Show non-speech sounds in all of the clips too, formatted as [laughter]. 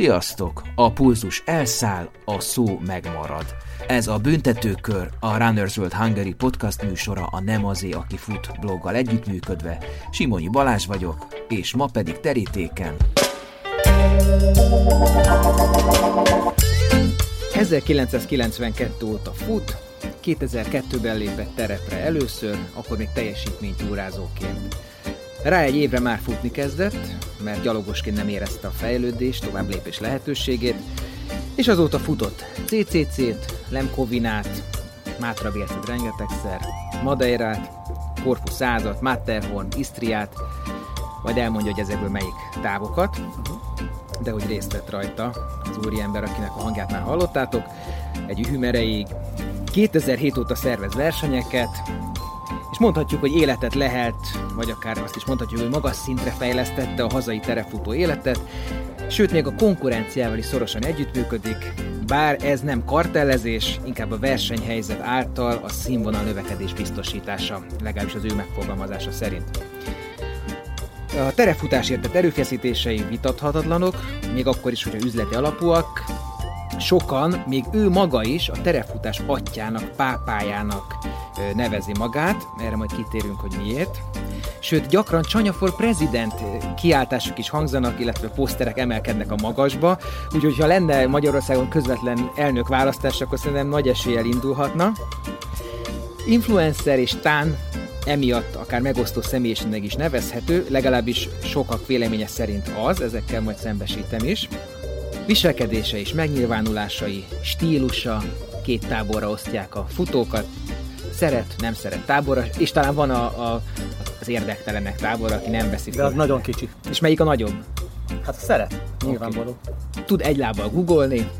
Sziasztok! A pulzus elszáll, a szó megmarad. Ez a Büntetőkör, a Runners World Hungary podcast műsora a Nem azé, aki fut bloggal együttműködve. Simonyi Balázs vagyok, és ma pedig terítéken. 1992 óta fut, 2002-ben lépett terepre először, akkor még teljesítménytúrázóként. Rá egy évre már futni kezdett, mert gyalogosként nem érezte a fejlődést, tovább lépés lehetőségét, és azóta futott CCC-t, Lemkovinát, Mátra Vércet rengetegszer, Madeirát, Corpus 100 Matterhorn, Istriát, majd elmondja, hogy ezekből melyik távokat, de hogy részt vett rajta az úriember, akinek a hangját már hallottátok, egy hümereig. 2007 óta szervez versenyeket, és mondhatjuk, hogy életet lehet, vagy akár azt is mondhatjuk, hogy magas szintre fejlesztette a hazai terefutó életet, sőt még a konkurenciával is szorosan együttműködik, bár ez nem kartellezés, inkább a versenyhelyzet által a színvonal növekedés biztosítása, legalábbis az ő megfogalmazása szerint. A terefutásért tett erőfeszítései vitathatatlanok, még akkor is, hogyha üzleti alapúak, sokan, még ő maga is a terefutás atyának, pápájának nevezi magát, erre majd kitérünk, hogy miért. Sőt, gyakran Csanya for President kiáltások is hangzanak, illetve poszterek emelkednek a magasba, úgyhogy ha lenne Magyarországon közvetlen elnök választás, akkor szerintem nagy eséllyel indulhatna. Influencer és tán emiatt akár megosztó személyiségnek is nevezhető, legalábbis sokak véleménye szerint az, ezekkel majd szembesítem is. Viselkedése és megnyilvánulásai, stílusa, két táborra osztják a futókat, szeret, nem szeret táborra, és talán van a, a, az érdektelenek tábora, aki nem veszi De az nagyon kicsi. És melyik a nagyobb? Hát szeret, nyilvánvaló. Okay. Tud egy lábbal googolni,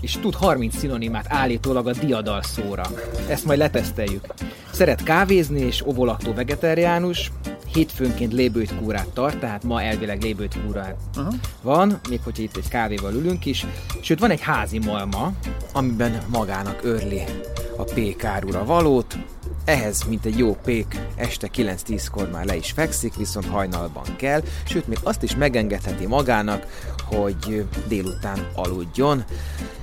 és tud 30 szinonimát állítólag a diadal szóra. Ezt majd leteszteljük. Szeret kávézni és ovolaktó vegetáriánus, hétfőnként lébőt kúrát tart, tehát ma elvileg lébőt kúrát uh-huh. van, még hogyha itt egy kávéval ülünk is. Sőt, van egy házi malma, amiben magának örli a pékárura valót, ehhez, mint egy jó pék, este 9-10-kor már le is fekszik, viszont hajnalban kell, sőt, még azt is megengedheti magának, hogy délután aludjon.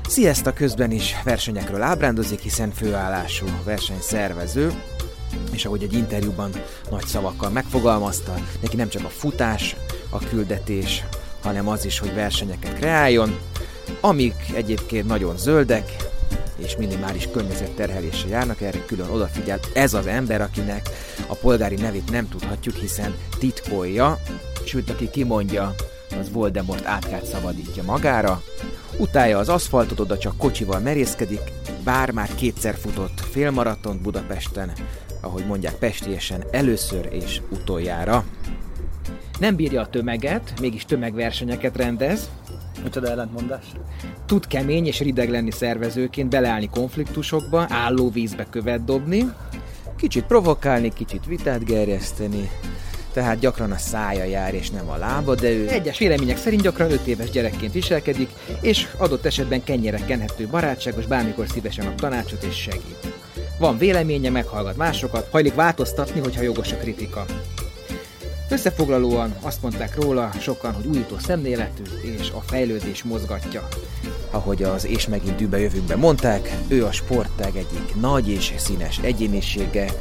Sziaszta közben is versenyekről ábrándozik, hiszen főállású versenyszervező, és ahogy egy interjúban nagy szavakkal megfogalmazta, neki nem csak a futás a küldetés, hanem az is, hogy versenyeket kreáljon, amik egyébként nagyon zöldek, és minimális környezetterhelése járnak, erre külön odafigyel ez az ember, akinek a polgári nevét nem tudhatjuk, hiszen titkolja, sőt, aki kimondja, az Voldemort átkát szabadítja magára, utálja az aszfaltot, oda csak kocsival merészkedik, bár már kétszer futott félmaratont Budapesten, ahogy mondják pestiesen, először és utoljára. Nem bírja a tömeget, mégis tömegversenyeket rendez. Micsoda ellentmondás? Tud kemény és rideg lenni szervezőként, beleállni konfliktusokba, álló vízbe követ dobni, kicsit provokálni, kicsit vitát gerjeszteni, tehát gyakran a szája jár és nem a lába, de ő egyes vélemények szerint gyakran 5 éves gyerekként viselkedik, és adott esetben kenyére kenhető barátságos, bármikor szívesen ad tanácsot és segít. Van véleménye, meghallgat másokat, hajlik változtatni, hogyha jogos a kritika. Összefoglalóan azt mondták róla sokan, hogy újító szemléletű és a fejlődés mozgatja. Ahogy az És megint dűbe jövőnkbe mondták, ő a sportág egyik nagy és színes egyénisége,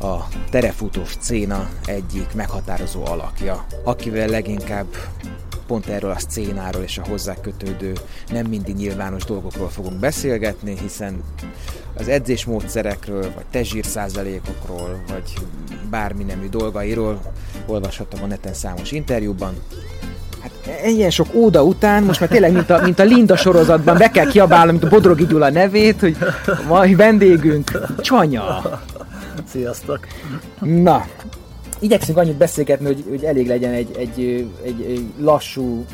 a terefutó széna egyik meghatározó alakja, akivel leginkább pont erről a szcénáról és a hozzá kötődő nem mindig nyilvános dolgokról fogunk beszélgetni, hiszen az edzésmódszerekről, vagy tezsír százalékokról, vagy bármi nemű dolgairól olvashattam a neten számos interjúban. Hát ilyen sok óda után, most már tényleg, mint a, mint a Linda sorozatban be kell kiabálnom, mint a Bodrogi Gyula nevét, hogy mai vendégünk Csanya. Sziasztok! Na, igyekszünk annyit beszélgetni, hogy, hogy elég legyen egy, egy, egy, egy lassú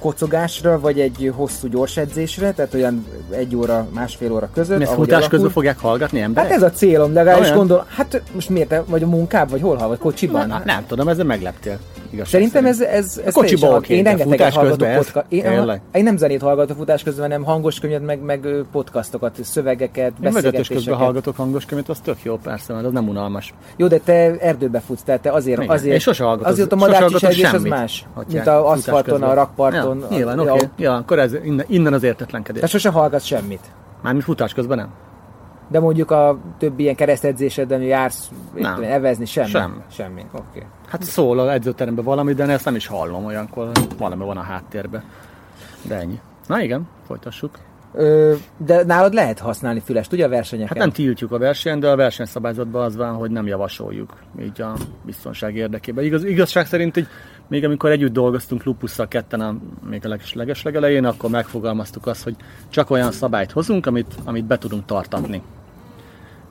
kocogásra, vagy egy hosszú gyors edzésre, tehát olyan egy óra, másfél óra között. Mi futás alakul. közben fogják hallgatni emberek? Hát ez a célom, legalábbis gondol, hát most miért, vagy a munkább, vagy hol vagy kocsiban? Na, nem tudom, ezzel megleptél. Igazság Szerintem ez, szerint. ez, ez kocsiba teljesen- oké, Én rengeteget hallgatok közben ez? podcast, én, én, nem zenét hallgatok futás közben, hanem hangos könyvet, meg, meg podcastokat, szövegeket, Én vezetős közben beszélgetéseket. hallgatok hangos könyvet, az tök jó, persze, mert az nem unalmas. Jó, de te erdőbe futsz, tehát te azért, Igen. azért, Én sose hallgatok- azért a sose madárcsi hallgatok sejlés az más, mint a aszfalton, közben. a rakparton. Ja, nyilván, oké. Okay. Ja, akkor ez innen, innen az értetlenkedés. Te sose hallgatsz semmit. Mármint futás közben nem. De mondjuk a többi ilyen keresztedzéseden jársz Nem. tudom én, evezni, semmi. Semmi. Semmi, oké. Okay. Hát szól az edzőteremben valami, de ezt nem is hallom olyankor, valami van a háttérben. De ennyi. Na igen, folytassuk. Ö, de nálad lehet használni fülest, ugye a versenyeken? Hát nem tiltjuk a versenyen, de a versenyszabályzatban az van, hogy nem javasoljuk így a biztonság érdekében. Igaz, igazság szerint így, még amikor együtt dolgoztunk Lupusszal ketten a, még a leges, leges legelején, akkor megfogalmaztuk azt, hogy csak olyan szabályt hozunk, amit, amit be tudunk tartatni.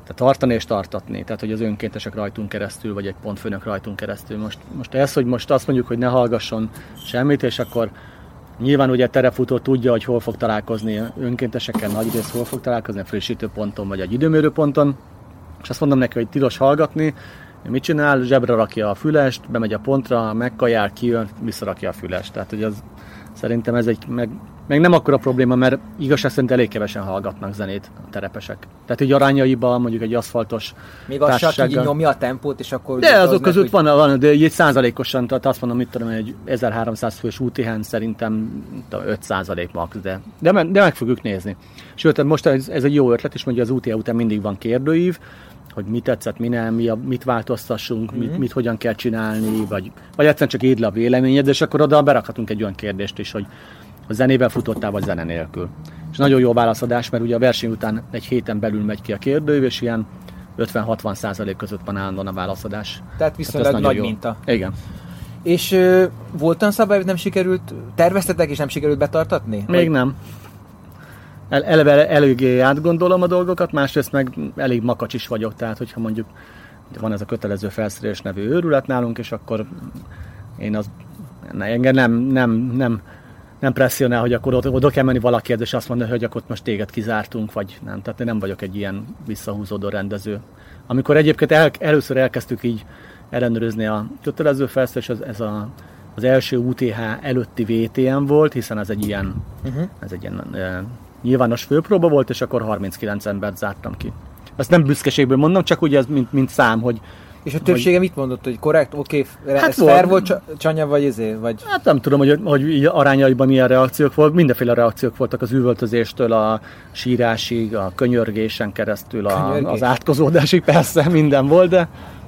Tehát tartani és tartatni. Tehát, hogy az önkéntesek rajtunk keresztül, vagy egy pontfőnök rajtunk keresztül. Most, most ez, hogy most azt mondjuk, hogy ne hallgasson semmit, és akkor Nyilván ugye a terefutó tudja, hogy hol fog találkozni önkéntesekkel, nagy rész hol fog találkozni, a frissítő ponton vagy egy időmérő ponton, és azt mondom neki, hogy tilos hallgatni, mit csinál, zsebre rakja a fülest, bemegy a pontra, megkajál, kijön, visszarakja a fülest. Tehát, hogy az szerintem ez egy, meg, meg nem akkora probléma, mert igazság szerint elég kevesen hallgatnak zenét a terepesek. Tehát így arányaiban mondjuk egy aszfaltos Még az csak így társasággal- nyomja a tempót, és akkor... de az azok meg, között hogy- van, van, de egy százalékosan, tehát azt mondom, mit tudom, egy 1300 fős UTH-n szerintem tudom, 5 százalék max, de, de, me- de meg fogjuk nézni. Sőt, most ez, ez egy jó ötlet, és mondja az UTH után mindig van kérdőív, hogy mi tetszett, mi nem, mi a, mit változtassunk, Mhm. mit, mit hogyan kell csinálni, vagy, vagy egyszerűen csak írd le a véleményed, és akkor oda berakhatunk egy olyan kérdést is, hogy a zenével futottál, vagy zene nélkül. És nagyon jó válaszadás, mert ugye a verseny után egy héten belül megy ki a kérdőív, és ilyen 50-60 százalék között van állandóan a válaszadás. Tehát ez viszonylag nagyon nagy jó. minta. Igen. És ö, volt olyan szabály, hogy nem sikerült, terveztetek és nem sikerült betartatni? Még nem. El, eleve eléggé átgondolom a dolgokat, másrészt meg elég makacs is vagyok, tehát hogyha mondjuk van ez a kötelező felszerelés nevű őrület nálunk, és akkor én az ne, engem nem, nem, nem, nem presszionál, hogy akkor oda, oda kell menni valakihez, és azt mondani, hogy akkor most téged kizártunk, vagy nem. Tehát én nem vagyok egy ilyen visszahúzódó rendező. Amikor egyébként el, először elkezdtük így ellenőrizni a kötelező felszerelés, ez, ez a, az első UTH előtti VTM volt, hiszen ez egy ilyen, uh-huh. ez egy ilyen nyilvános főpróba volt, és akkor 39 embert zártam ki. Ezt nem büszkeségből mondom, csak ugye ez mint, mint szám, hogy És a többsége mit mondott, hogy korrekt, oké, okay, Hát ez volt. fair volt, Csa- Csanya, vagy ezé, vagy... Hát nem tudom, hogy, hogy így arányaiban milyen reakciók volt. Mindenféle reakciók voltak az üvöltözéstől a sírásig, a könyörgésen keresztül, a, Könyörgés? az átkozódásig, persze minden volt, de,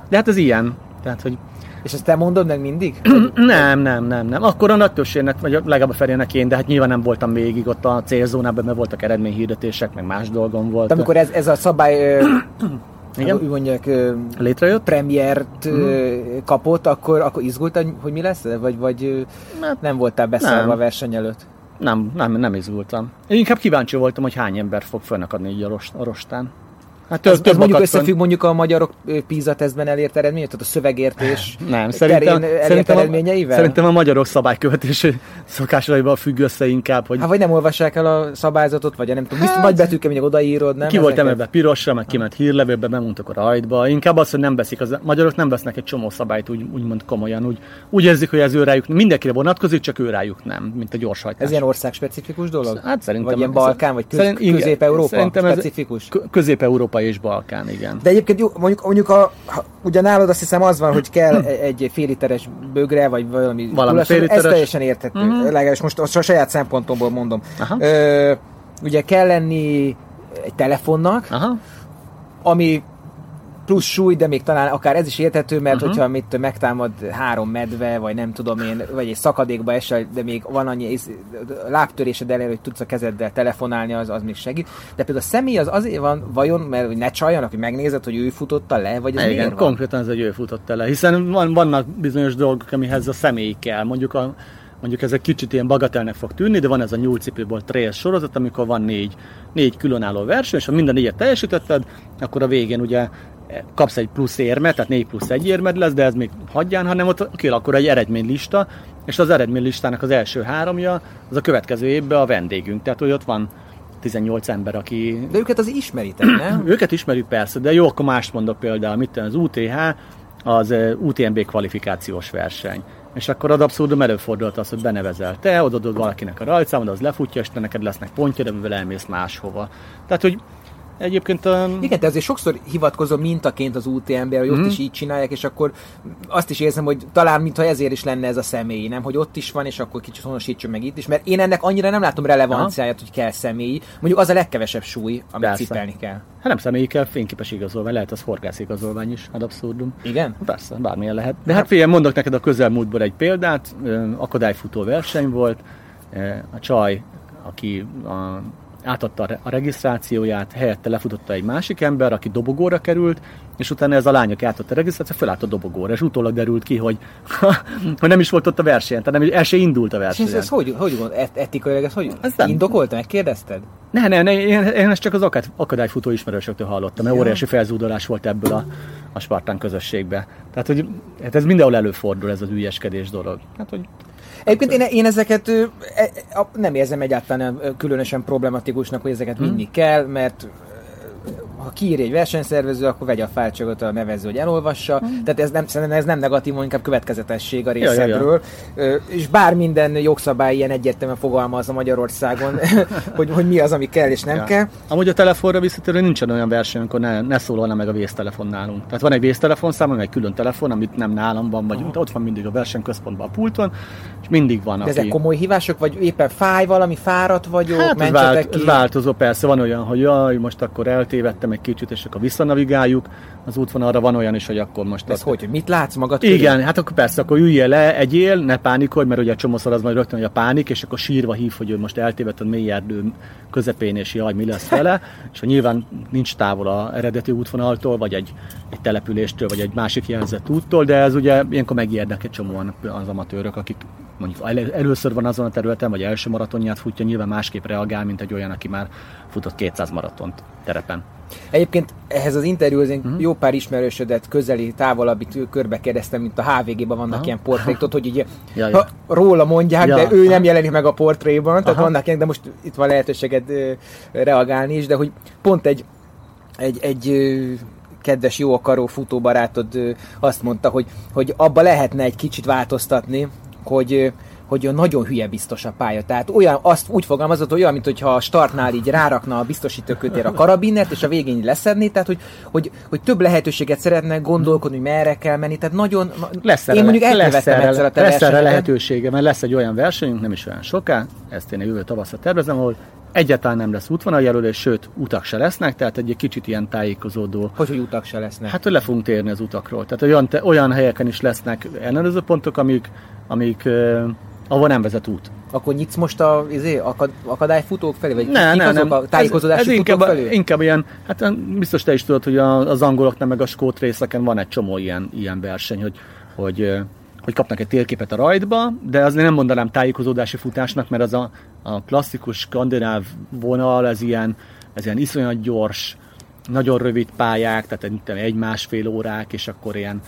de hát ez ilyen. Tehát, hogy És ezt te mondod meg mindig? [clears throat] nem, nem, nem, nem. Akkor a nagy többségnek, vagy legalább a felének én, de hát nyilván nem voltam végig ott a célzónában, mert voltak eredményhirdetések, meg más dolgom volt. De amikor ez, ez a szabály, [clears throat] Igen? úgy mondják, Létrejött? premiért ö, kapott, akkor, akkor izgultál, hogy mi lesz? Vagy, vagy Hát, nem voltál beszállva nem. a verseny előtt? Nem, nem, nem izgultam. Én inkább kíváncsi voltam, hogy hány ember fog fönnakadni így a, rost, a rostán. Hát Ez, ez mondjuk összefügg mondjuk a magyarok PISA tesztben elért eredményét, tehát a szövegértés Nem, szerintem, terén szerintem, a, eredményeivel? szerintem a magyarok szabálykövetési szokásaival függ össze inkább, hogy Hát vagy nem olvassák el a szabályzatot, vagy nem tudom, Hát- nagy betűkkel mindig odaírod, nem? ki volt emelve pirosra, meg kiment hírlevélbe, bemondtak a rajtba. Inkább az, hogy nem veszik, az magyarok nem vesznek egy csomó szabályt úgy, úgymond komolyan, úgy, úgy érzik, hogy ez ő rájuk, mindenkire vonatkozik, csak ő rájuk nem, mint a gyorshajtás. Ez ilyen országspecifikus dolog? Hát szerintem. Vagy ilyen Balkán, vagy köz, Közép-Európa szerintem ez- specifikus? Közép-Európa és Balkán, igen. De egyébként jó, mondjuk, mondjuk a, ugye nálad azt hiszem az van, hogy kell egy fél literes bögre, vagy valami, Valami fél Ez literes. teljesen érthető. Mhm. Mm-hmm. Legalábbis most a saját szempontomból mondom. Aha. Ö, ugye kell lenni egy telefonnak, Aha. ami plusz súly, de még talán akár ez is érthető, mert uh-huh. hogyha mit megtámad három medve, vagy nem tudom én, vagy egy szakadékba esel, de még van annyi ész- lábtörésed elérő, hogy tudsz a kezeddel telefonálni, az, az még segít. De például a személy az azért van, vajon, mert hogy ne csaljanak, hogy megnézed, hogy ő futotta le, vagy ez Igen, miért van? konkrétan ez egy ő futott el. Hiszen van, vannak bizonyos dolgok, amihez a személy kell. Mondjuk, a, mondjuk ez egy kicsit ilyen bagatelnek fog tűnni, de van ez a nyúlcipőból trail sorozat, amikor van négy, négy különálló verseny, és ha minden négyet teljesítetted, akkor a végén ugye kapsz egy plusz érmet, tehát 4 plusz egy érmed lesz, de ez még hagyján, hanem ott kialakul egy eredménylista, és az eredménylistának az első háromja, az a következő évben a vendégünk. Tehát, hogy ott van 18 ember, aki De őket az ismeritek, nem? [clears throat] őket ismerjük persze, de jó, akkor mást mondok például, mit az UTH, az UTMB kvalifikációs verseny. És akkor az abszurdum előfordult az, hogy benevezel te, odadod valakinek a rajtszámod, az lefutja, és te neked lesznek pontjad, amivel elmész máshova. Tehát, hogy Egyébként... Um... Igen, te azért sokszor hivatkozom mintaként az UTMB-re, hogy mm. ott mhm. is így csinálják, és akkor azt is érzem, hogy talán mintha ezért is lenne ez a személy, nem? Hogy ott is van, és akkor kicsit honosítson meg itt is, mert én ennek annyira nem látom relevanciáját, hogy kell személyi. Mondjuk az a legkevesebb súly, amit Persze. cipelni kell. Hát nem személyi kell, fényképes igazolvány, lehet az horgászigazolvány is, ad abszurdum. Igen? Persze, bármilyen lehet. De hát figyelj, mondok neked a közelmúltból egy példát, akadályfutó verseny volt, a csaj, aki a átadta a regisztrációját, helyette lefutotta egy másik ember, aki dobogóra került, és utána ez a lány, aki átadta a regisztrációt, felállt a dobogóra, és utólag derült ki, hogy, [laughs] hogy nem is volt ott a versenyen, tehát nem, el se indult a verseny. És ez, ez hogy, hogy gond, et, etikailag ez hogy ez nem. megkérdezted? Ne, ne, ne én, én ezt csak az akadályfutó ismerősöktől hallottam, mert ja. óriási felzúdulás volt ebből a, a Spartán közösségbe. Tehát, hogy hát ez mindenhol előfordul ez az ügyeskedés dolog. Hát, hogy Egyébként én, én ezeket e, nem érzem egyáltalán különösen problematikusnak, hogy ezeket hmm. vinni kell, mert ha kiír egy versenyszervező, akkor vegye a fájlcsogot a nevező, hogy elolvassa. Mm. Tehát ez nem, szerintem ez nem negatív, inkább következetesség a részedről. Ja, ja, ja. És bár minden jogszabály ilyen egyértelműen fogalmaz a Magyarországon, [laughs] hogy, hogy mi az, ami kell és nem ja. kell. Amúgy a telefonra visszatérő nincsen olyan verseny, amikor ne, ne szólna meg a vésztelefon nálunk. Tehát van egy vésztelefonszám, egy külön telefon, amit nem nálam van, vagy ott van mindig a versenyközpontban a pulton, és mindig van. De aki... ezek komoly hívások, vagy éppen fáj valami, fáradt vagyok, hát ez, vált, ez változó, persze, van olyan, hogy jaj, most akkor eltévedtem egy kicsit, és akkor visszanavigáljuk. Az útvonalra van olyan is, hogy akkor most... Ez hogy, mit látsz magad körül? Igen, hát akkor persze, akkor üljél le, egyél, ne pánikolj, mert ugye csomószor az majd rögtön, hogy a pánik, és akkor sírva hív, hogy ő most eltévedt a mély erdő közepén, és jaj, mi lesz vele, [laughs] és ha nyilván nincs távol a eredeti útvonaltól, vagy egy, egy településtől, vagy egy másik jelzett úttól, de ez ugye ilyenkor megérnek egy csomóan az amatőrök, akik mondjuk először van azon a területen, vagy első maratonját futja, nyilván másképp reagál, mint egy olyan, aki már futott 200 maratont terepen. Egyébként ehhez az interjúhoz én uh-huh. jó pár ismerősödet közeli, távolabbi körbe kérdeztem, mint a HVG-ban vannak uh-huh. ilyen portrék, tudod, hogy így [laughs] ja, ja. róla mondják, ja. de ő nem jelenik meg a portréban, tehát vannak ilyen, de most itt van lehetőséged reagálni is, de hogy pont egy, egy, egy kedves, jó akaró futóbarátod azt mondta, hogy, hogy abba lehetne egy kicsit változtatni, hogy hogy nagyon hülye biztos a pálya. Tehát olyan, azt úgy fogalmazott, hogy olyan, mint hogyha a startnál így rárakna a biztosítókötér a karabinert, és a végén leszedni, tehát hogy, hogy, hogy több lehetőséget szeretne gondolkodni, hogy merre kell menni. Tehát nagyon... Lesz én mondjuk egyszer a te lesz erre lehetősége, mert lesz egy olyan versenyünk, nem is olyan soká, ezt én a jövő tavaszra tervezem, ahol egyáltalán nem lesz útvonaljelölés, sőt, utak se lesznek, tehát egy kicsit ilyen tájékozódó. Hogy, hogy utak se lesznek? Hát, hogy le fogunk térni az utakról. Tehát olyan, olyan helyeken is lesznek ellenőrző pontok, amik, amik ahol nem vezet út. Akkor nyitsz most a izé, akad, akadályfutók felé? Vagy ne, ne, nem. A tájékozódási ez, ez inkább, felé? inkább ilyen, hát biztos te is tudod, hogy az angoloknak meg a skót részeken van egy csomó ilyen, ilyen verseny, hogy, hogy hogy kapnak egy térképet a rajtba, de azért nem mondanám tájékozódási futásnak, mert az a, a klasszikus skandináv vonal, ez ilyen, ez ilyen iszonyat gyors, nagyon rövid pályák, tehát egy-másfél órák, és akkor ilyen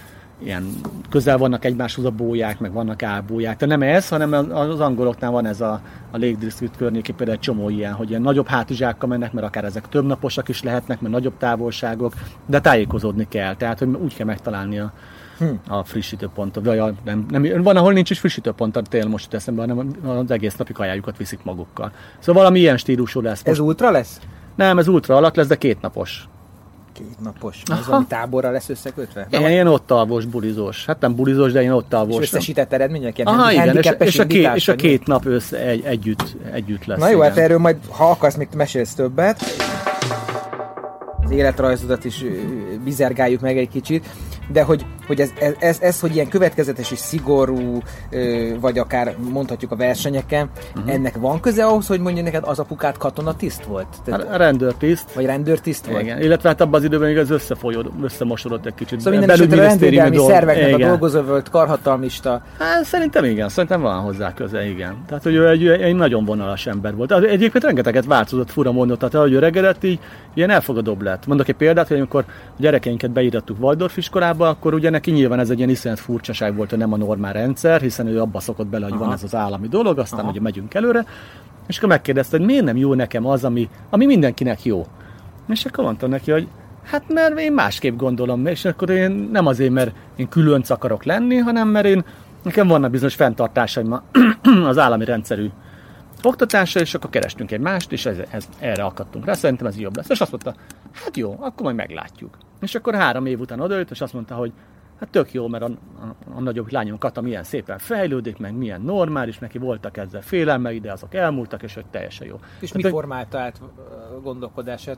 ilyen közel vannak egymáshoz a bóják, meg vannak ábóják. Tehát nem ez, hanem az angoloknál van ez a, a Lake District környékén például egy csomó ilyen, hogy ilyen nagyobb hátizsákkal mennek, mert akár ezek több naposak is lehetnek, mert nagyobb távolságok, de tájékozódni kell. Tehát, hogy úgy kell megtalálni a, hm. a frissítőpontot. Vagy a, nem, nem, van, ahol nincs is frissítőpont, tényleg most eszembe, hanem az egész napi kajájukat viszik magukkal. Szóval valami ilyen stílusú lesz. Most. Ez ultra lesz? Nem, ez ultra alak lesz, de két napos két napos. Valami táborra lesz összekötve? Ilyen, ilyen ott alvos, bulizós. Hát nem bulizós, de ilyen ott alvos. És összesített eredmények? Ilyen Aha, igen, és, és, a két, és a két nap össze egy, együtt, együtt lesz. Na jó, igen. hát erről majd, ha akarsz, még mesélsz többet az életrajzodat is bizergáljuk meg egy kicsit, de hogy, hogy ez, ez, ez, ez, hogy ilyen következetes és szigorú, vagy akár mondhatjuk a versenyeken, uh-huh. ennek van köze ahhoz, hogy mondja neked az apukát katonatiszt volt? Tehát, a rendőrtiszt. Vagy rendőrtiszt volt? Igen, illetve hát abban az időben igaz összefolyod, összemosodott egy kicsit. Szóval minden esetre rendvédelmi szerveknek igen. a dolgozó volt, karhatalmista. Hát, szerintem igen, szerintem van hozzá köze, igen. Tehát, hogy ő egy, egy nagyon vonalas ember volt. Egyébként rengeteget változott, fura mondott, tehát ahogy öregedett, így ilyen elfogadóbb lett. Mondok egy példát, hogy amikor a gyerekeinket beírattuk Waldorf iskolába, akkor ugye neki nyilván ez egy ilyen iszonyat furcsaság volt, hogy nem a normál rendszer, hiszen ő abba szokott bele, hogy Aha. van ez az állami dolog, aztán Aha. ugye megyünk előre, és akkor megkérdezte, hogy miért nem jó nekem az, ami, ami mindenkinek jó. És akkor mondtam neki, hogy hát mert én másképp gondolom, és akkor én nem azért, mert én különc akarok lenni, hanem mert én nekem vannak bizonyos fenntartásaim [clears throat] az állami rendszerű oktatásra, és akkor kerestünk egy mást, és ez, ez, erre akadtunk rá, szerintem ez jobb lesz. És azt mondta, hát jó, akkor majd meglátjuk. És akkor három év után odajött, és azt mondta, hogy Hát tök jó, mert a, a, a nagyobb lányom Kata milyen szépen fejlődik, meg milyen normális, neki voltak ezzel félelmei, de azok elmúltak, és hogy teljesen jó. És Tehát, mi formálta át gondolkodását?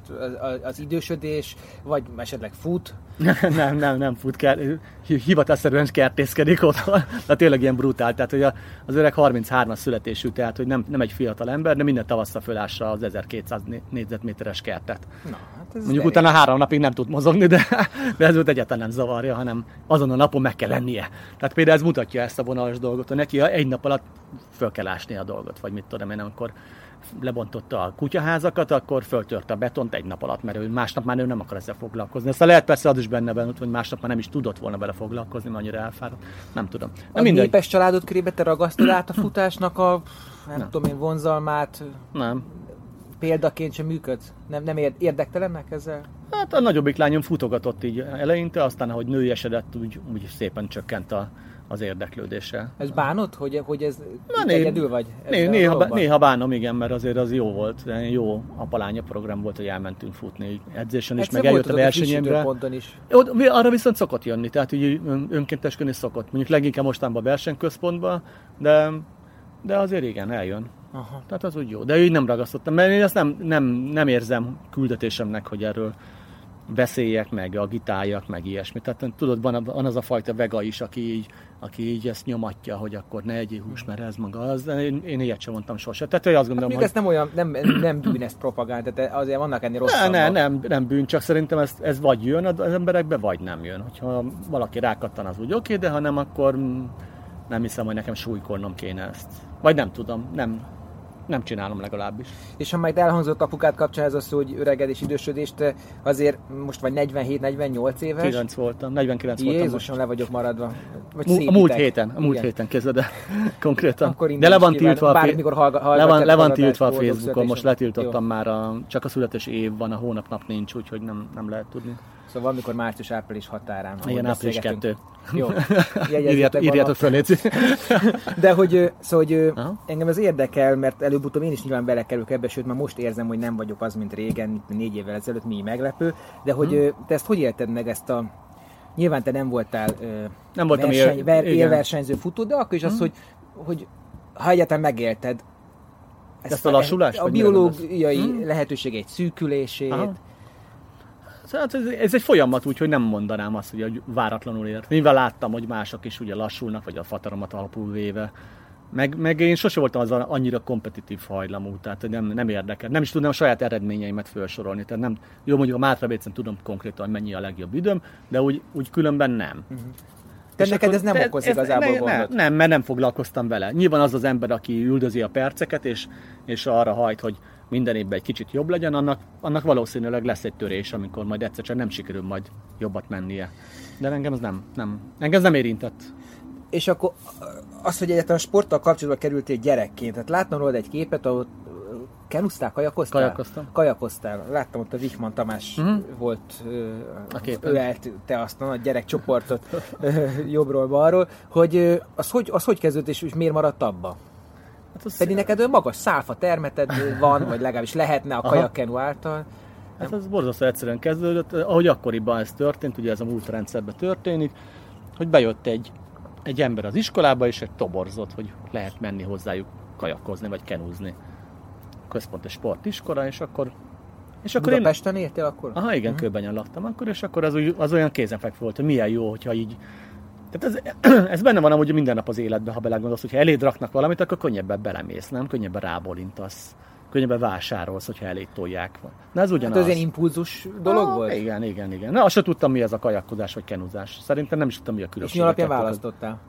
Az, idősödés, vagy esetleg fut? [laughs] nem, nem, nem fut, kell, hivatásszerűen kertészkedik otthon, de tényleg ilyen brutál. Tehát, hogy az öreg 33-as születésű, tehát, hogy nem, nem egy fiatal ember, de minden tavaszra fölássa az 1200 négyzetméteres kertet. Na, hát ez Mondjuk utána három napig nem tud mozogni, de, de ez volt egyáltalán nem zavarja, hanem azon a napon meg kell lennie. Tehát például ez mutatja ezt a vonalas dolgot, hogy neki egy nap alatt föl kell ásni a dolgot, vagy mit tudom én, amikor lebontotta a kutyaházakat, akkor föltörte a betont egy nap alatt, mert ő másnap már ő nem akar ezzel foglalkozni. Aztán lehet persze az is benne van, hogy másnap már nem is tudott volna vele foglalkozni, mert annyira elfáradt. Nem tudom. a mindegy. népes családot körébe te ragasztod át a [clears throat] futásnak a nem, nem. tudom én, vonzalmát? Nem. Példaként sem működ? Nem, nem érdektelennek ezzel? Hát a nagyobbik lányom futogatott így eleinte, aztán ahogy nőjesedett, úgy, úgy szépen csökkent a, az érdeklődése. Ez bánod, hogy, hogy ez Na, né, egyedül vagy? Né, néha, néha bánom, igen, mert azért az jó volt. Jó apalánya program volt, hogy elmentünk futni edzésen is, meg eljött a versenyemre. is. Ott, arra viszont szokott jönni, tehát úgy önkénteskedni szokott. Mondjuk leginkább mostanában a versenyközpontban, de, de azért igen, eljön. Aha. Tehát az úgy jó. De így nem ragasztottam, mert én ezt nem, nem, nem érzem küldetésemnek, hogy erről beszéljek, meg agitáljak, meg ilyesmi. Tehát tudod, van, van az a fajta vega is, aki így, aki így ezt nyomatja, hogy akkor ne egyél hús, mert ez maga az. Én, én ilyet sem mondtam sose. Tehát hogy azt gondolom, hát, hogy... ez nem olyan, nem, nem bűn ezt propagálni, tehát azért vannak ennél rosszabb. Ne, ne, nem, nem bűn, csak szerintem ez, ez vagy jön az emberekbe, vagy nem jön. Hogyha valaki rákattan, az úgy oké, de ha nem, akkor nem hiszem, hogy nekem súlykolnom kéne ezt. Vagy nem tudom, nem, nem csinálom legalábbis. És ha majd elhangzott apukát kapcsán ez az, hogy öregedés, idősödést, azért most vagy 47-48 éves? 9 voltam, 49 voltam Jézusom, le vagyok maradva. Vagy a múlt héten, a múlt Igen. héten kezdve, de [laughs] konkrétan. Akkor de le van tiltva a, le van, le van tiltva a Facebookon, most letiltottam Jó. már, a, csak a születési év van, a hónapnap nincs, úgyhogy nem, nem lehet tudni. Szóval valamikor március-április határán. Igen, április kettő. Jó. [laughs] Írjátok föl, légy. [laughs] De hogy, szóval, hogy engem ez érdekel, mert előbb-utóbb én is nyilván belekerülök ebbe, sőt már most érzem, hogy nem vagyok az, mint régen, négy évvel ezelőtt, mi meglepő. De hogy hmm. te ezt hogy élted meg ezt a Nyilván te nem voltál nem voltam verseny, él, ver, élversenyző futó, de akkor is az, hmm. hogy, hogy ha egyáltalán megélted ezt, ezt a lassulást? A biológiai hmm? lehetőségeit szűkülését, Aha Hát ez, ez egy folyamat, úgyhogy nem mondanám azt, hogy váratlanul ért. Mivel láttam, hogy mások is ugye lassulnak, vagy a fataromat alapul véve. Meg, meg én sose voltam az annyira kompetitív hajlamú, tehát nem, nem érdekel. Nem is tudnám a saját eredményeimet felsorolni. Tehát nem, jó, mondjuk a Mátra Bécen tudom konkrétan, hogy mennyi a legjobb időm, de úgy, úgy különben nem. Uh-huh. Te neked akkor, ez nem okoz ez, igazából ne, gondot? Nem, mert nem foglalkoztam vele. Nyilván az az ember, aki üldözi a perceket, és, és arra hajt, hogy minden évben egy kicsit jobb legyen, annak, annak valószínűleg lesz egy törés, amikor majd egyszer csak nem sikerül majd jobbat mennie. De engem ez nem, nem, engem ez nem érintett. És akkor az, hogy egyáltalán a sporttal kapcsolatban kerültél gyerekként, tehát láttam rólad egy képet, ahol kenusztál, kajakoztál? Kajakoztam. Kajakoztál. Láttam ott a Wichmann Tamás uh-huh. volt, a képen. ő te azt a nagy gyerekcsoportot jobbról balról, hogy az hogy, az hogy kezdődött és, és miért maradt abba? Hát az Pedig neked olyan magas szálfa termeted van, vagy legalábbis lehetne a kajakenu által. Hát az borzasztó egyszerűen kezdődött, ahogy akkoriban ez történt, ugye ez a múlt rendszerben történik, hogy bejött egy, egy ember az iskolába, és egy toborzott, hogy lehet menni hozzájuk kajakozni, vagy kenúzni. Központi sportiskola, és akkor és akkor Budapesten én... értél akkor? Aha, igen, uh-huh. Kőbenyen laktam akkor, és akkor az, az olyan kézenfekvő volt, hogy milyen jó, hogyha így tehát ez, [clears throat] ez benne van amúgy minden nap az életben, ha belegondolsz, hogyha eléd raknak valamit, akkor könnyebben belemész, nem? Könnyebben rábólintasz. Könnyebben vásárolsz, hogyha elég tolják. Na ez ugyanaz. Hát ez egy impulzus dolog ah, volt? Igen, igen, igen. Na, azt sem tudtam, mi ez a kajakkozás vagy kenuzás. Szerintem nem is tudtam, mi a különbség. És mi alapján választottál?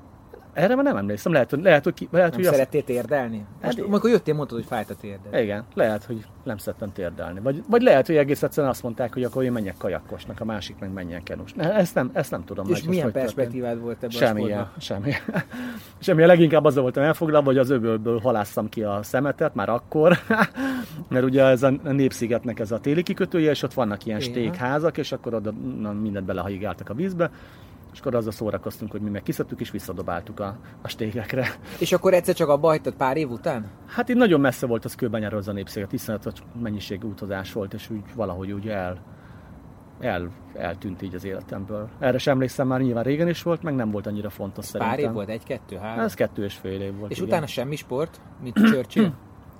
Erre már nem emlékszem, lehet, hogy, lehet, hogy, lehet, nem hogy szerettél azt... térdelni? Hát, Most, amikor jöttél, mondtad, hogy fájt a térded. Igen, lehet, hogy nem szerettem térdelni. Vagy, vagy lehet, hogy egész egyszerűen azt mondták, hogy akkor én menjek kajakkosnak, a másik meg menjen kenus. Ezt nem, ezt nem tudom. És meg, milyen perspektívád volt ebben semmi, a semmi. [laughs] semmi. Leginkább azzal voltam elfoglalva, hogy az öbölből halásszam ki a szemetet, már akkor, [laughs] mert ugye ez a Népszigetnek ez a téli kikötője, és ott vannak ilyen stékházak, és akkor oda na, mindent belehajigáltak a vízbe És akkor azzal szórakoztunk, hogy mi meg kiszedtük és visszadobáltuk a, a stégekre. És akkor egyszer csak abba hagytad pár év után? Hát itt nagyon messze volt az kőbányáról az a népsziget, ott mennyiségű utazás volt, és úgy valahogy úgy el, el, eltűnt így az életemből. Erre sem emlékszem, már nyilván régen is volt, meg nem volt annyira fontos szerintem. pár év volt? Egy, kettő, három? Ez kettő és fél év volt. és igen. utána semmi sport, mint [clears throat] Churchill?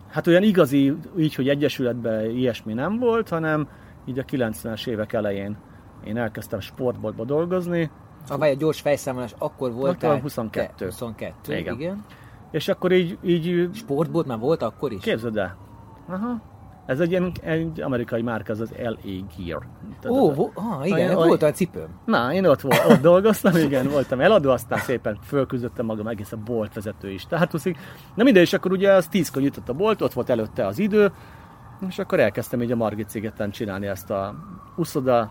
Hát olyan igazi, így, hogy egyesületben ilyesmi nem volt, hanem így a 90-es évek elején én elkezdtem sportboltba dolgozni, Ha vagy a gyors fejszámolás, akkor volt Akkor 22. 22, igen. Igen. és akkor így, így Sportbolt már volt akkor is? képzeld el. Aha. Ez egy, ilyen, egy amerikai márka, ez az LA Gear. Ó, vo- ah, igen, Olyan- volt olyan cipőm. Na, én ott, volt, ott dolgoztam, igen, voltam eladó, aztán szépen fölküzdöttem magam egész a boltvezetői státuszig. Na mindegy, és akkor ugye az tízkor nyitott a bolt, ott volt előtte az idő, és akkor elkezdtem így a Margit szigeten csinálni ezt a úszoda,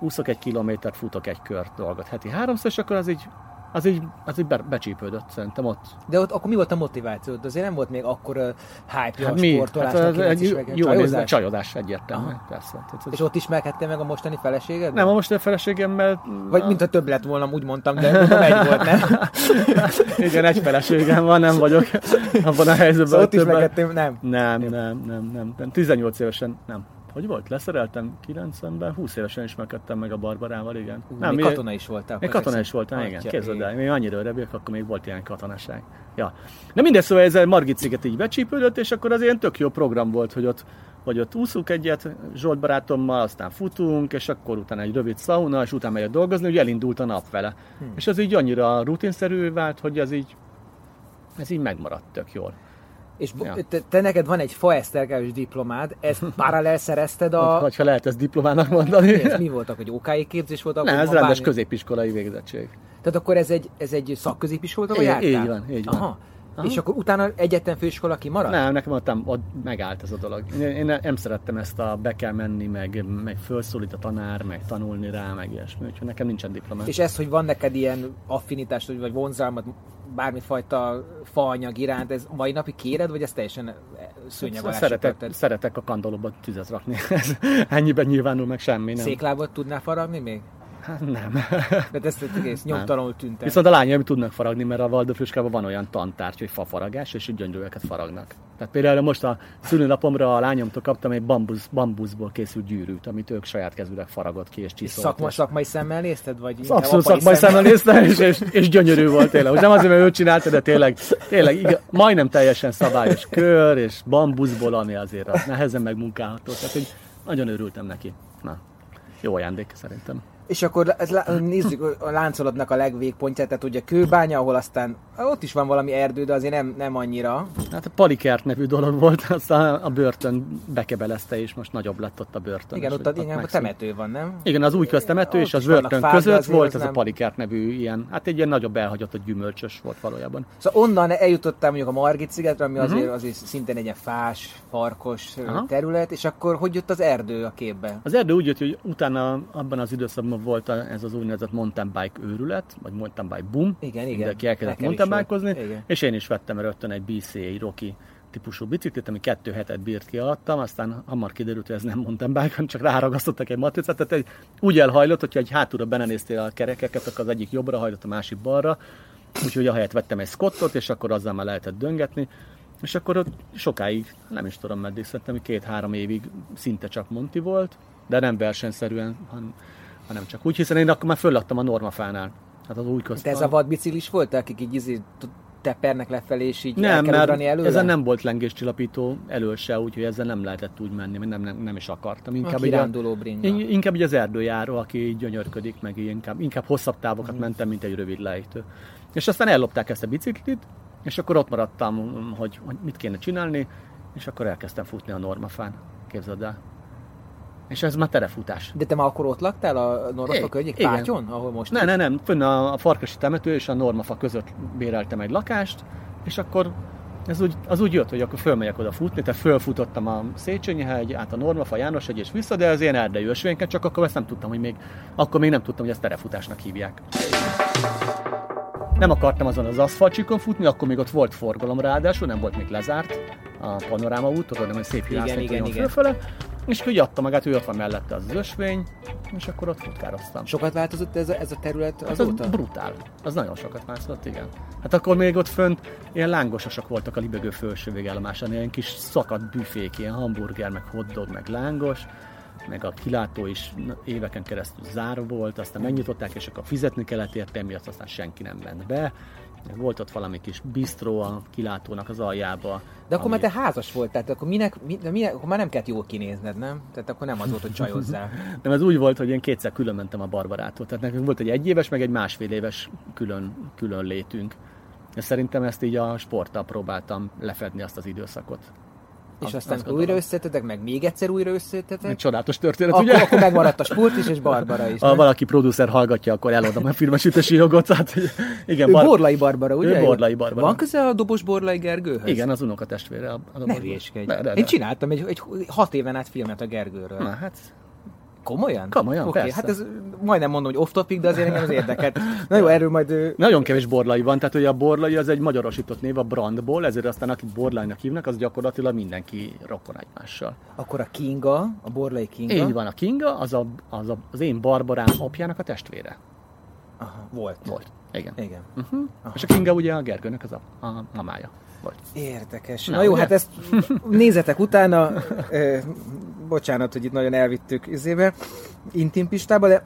úszok egy kilométert, futok egy kört dolgot heti háromszor, és akkor az így, az így, az így be, becsípődött szerintem ott. De ott akkor mi volt a motiváció? De azért nem volt még akkor uh, hype Hát a mi? sportolásnak, Hát, hát, egy jó, csajozás? csajozás egyértelmű, persze. Tehát, ez- És ott ismerkedtél meg a mostani feleséged? nem, a most a feleségemmel... Vagy mintha több lett volna, úgy mondtam, de mondom, egy volt, nem? [laughs] Igen, egy feleségem van, nem vagyok abban a helyzetben. Szóval ott ismerkedtél, nem? Nem, nem, nem, nem, nem. 18 évesen nem. Hogy volt? Leszereltem 90-ben, 20 évesen ismerkedtem meg a Barbarával, igen. Ú, nem, még mi- katona is voltál. Még katona is voltam, igen. Képzeld el, ég. még annyira örebbek, akkor még volt ilyen katonaság. Ja. Na mindegy, szóval ez a Margit sziget így becsípődött, és akkor az ilyen tök jó program volt, hogy ott, hogy ott úszunk egyet Zsolt barátommal, aztán futunk, és akkor utána egy rövid szauna, és utána megyek dolgozni, hogy elindult a nap vele. Hmm. És az így annyira rutinszerű vált, hogy ez így, ez így megmaradt tök jól. És Ja. te, te, neked van egy faesztergálós diplomád, ezt [laughs] paralel szerezted A... a... Ha lehet ezt diplomának mondani. Mi, ez mi voltak, hogy OK képzés volt? Nem, ez rendes középiskolai végzettség. Tehát akkor ez egy, ez egy szakközépiskolában Így- jártál? így van, így van. Aha. Aha. És akkor utána egyetlen főiskola kimaradt? Nem, nekem ott, ott megállt ez a dolog. Én, én nem szerettem ezt a be kell menni, meg, meg felszólít a tanár, meg tanulni rá, meg ilyesmi. Úgyhogy nekem nincsen diplomám. És ez, hogy van neked ilyen affinitás, vagy- vagy vonzalmat bármifajta faanyag iránt, ez mai napig kéred, vagy ez teljesen szőnyeg alá szeretek, szeretek a kandalóba tüzet rakni. [laughs] Ennyiben nyilvánul meg semmi, nem. Széklábot tudnál faragni még? Hát nem. De ezt egész nyomtalanul tűnt el. Viszont a lányaim tudnak faragni, mert a Waldorfőskában van olyan tantárgy, hogy fafaragás, és gyöngyölőket faragnak. Tehát például most a szülőnapomra a lányomtól kaptam egy bambusz, bambuszból készült gyűrűt, amit ők saját kezűleg faragott ki és csiszolt. szakma, szakmai szemmel nézted? Vagy Az abszolút szakmai szemmel néztem, és, és, és gyönyörű volt tényleg. Most nem azért, mert ő csinálta, de tényleg, tényleg igaz, majdnem teljesen szabályos kör, és bambuszból, ami azért az nehezen megmunkálható. Tehát, hogy nagyon örültem neki. Na, jó ajándék szerintem. És akkor ez, nézzük a láncolatnak a legvégpontját, tehát ugye kőbánya, ahol aztán ott is van valami erdő, de azért nem, nem annyira. Hát a Palikert nevű dolog volt, [laughs] aztán a börtön bekebelezte, és most nagyobb lett ott a börtön. Igen, ott a, igen, a temető van, nem? Igen, az új köztemető Ott és az börtön között volt ez a nem- Palikert nevű ilyen, hát egy ilyen nagyobb elhagyott gyümölcsös volt valójában. Szóval onnan eljutottál mondjuk a Margit szigetre, ami azért, azért szintén egy ilyen fás, farkos. Aha. terület, és akkor hogy jött az erdő a képbe? Az erdő úgy jött, hogy utána abban az időszakban volt ez az úgynevezett mountain bike őrület, vagy mountain bike boom. Igen, igen. Mindenki elkezdett mountain Igen. és én is vettem rögtön egy BCA, egy Rocky típusú biciklit, ami kettő hetet bírt ki alattam, aztán hamar kiderült, hogy ez nem mountain bike, hanem csak ráragasztottak egy matricát, tehát egy, úgy elhajlott, hogyha egy hátulra benenéztél a kerekeket, akkor az egyik jobbra hajlott, a másik balra, úgyhogy ahelyett vettem egy Scottot, és akkor azzal már lehetett döngetni, és akkor ott sokáig, nem is tudom meddig, szerintem hogy két-három évig szinte csak Monti volt, de nem versenyszerűen, han- hanem csak úgy, hiszen én akkor már föllattam a normafánál. Hát az új közt. De ez a vadbiciklis volt, akik így izé, tepernek lefelé, és így nem, mert előle? ezen nem volt lengéscsillapító elől se, úgyhogy ezzel nem lehetett úgy menni, mert nem, nem, nem is akartam. Inkább, így a, inkább így az erdőjáró, aki így gyönyörködik, meg így inkább, inkább hosszabb távokat Mhm. mentem, mint egy rövid lejtő. És aztán ellopták ezt a biciklit, és akkor ott maradtam, hogy, hogy mit kéne csinálni, és akkor elkezdtem futni a normafán, képzeld el. És ez már terefutás. De te már akkor ott laktál a Normafa környék pátyon, ahol most Ne, ne, nem, fönn a, a Farkasi temető és a Normafa között béreltem egy lakást, és akkor ez úgy, az úgy jött, hogy akkor fölmegyek oda futni, tehát fölfutottam a Széchenyi hegy, át a Normafa, János hegy és vissza, de ez ilyen erdei ösvényken, csak akkor ezt nem tudtam, hogy még, akkor még nem tudtam, hogy ezt terefutásnak hívják. Nem akartam azon az aszfaltcsíkon futni, akkor még ott volt forgalom ráadásul, nem volt még lezárt a panoráma út, tudod, hogy szép virágszint igen, igen. fölfele. És így adta magát, hogy ott van mellette az ösvény, és akkor ott futkároztam. Sokat változott ez a, ez a terület Hát azóta? az brutál. Az nagyon sokat változott, igen. Hát akkor még ott fönt ilyen lángososak voltak a libegő felső végállomásán, ilyen kis szakadt büfék, ilyen hamburger, meg hotdog, meg lángos, meg a kilátó is éveken keresztül zárva volt, aztán megnyitották, és akkor fizetni kellett érte, miatt aztán senki nem ment be. Volt ott valami kis bistró a kilátónak az aljába. De akkor ami- már te házas volt, tehát akkor minek, mi, de minek, akkor már nem kellett jól kinézned, nem? Tehát akkor nem az volt, hogy csajozzál. [laughs] Nem, ez úgy volt, hogy én kétszer külön mentem a Barbarától. Tehát nekünk volt egy egyéves, meg egy másfél éves külön, külön létünk. És szerintem ezt így a sporttal próbáltam lefedni azt az időszakot. És Azt- aztán azt újra összetetek, meg még egyszer újra Egy összetetek. csodálatos történet, Akkor, ugye? akkor megmaradt a sport is, és Barbara is. Ha valaki producer hallgatja, akkor eladom a filmesítési jogot. Tehát, igen, Ő Bar- Borlai Barbara, ugye? Ő Borlai Barbara. Van köze a dobos Borlai Gergőhöz? igen, az unokatestvére. A, a Ne. De, de, de. Én csináltam egy, egy hat éven át filmet a Gergőről. Na, hát Komolyan? Komolyan, Oké, persze. hát ez majdnem mondom, hogy off topic, de azért engem az érdekelt. Na jó, erről majd... Nagyon kevés borlai van, tehát ugye a borlai az egy magyarosított név a brandból, ezért aztán akit borlainak hívnak, az gyakorlatilag mindenki rokon egymással. Akkor a Kinga, a Borlai Kinga. Így van, a Kinga, az, a, az, a, az én Barbarám apjának a testvére Aha, volt. volt. Igen. Igen. Uh-huh. És a Kinga ugye a Gergőnek az a, a mamája volt. Érdekes. Na, Na, jó, ugye? hát ezt nézzetek utána. Ö, bocsánat, hogy itt nagyon elvittük izébe, intim pistába, de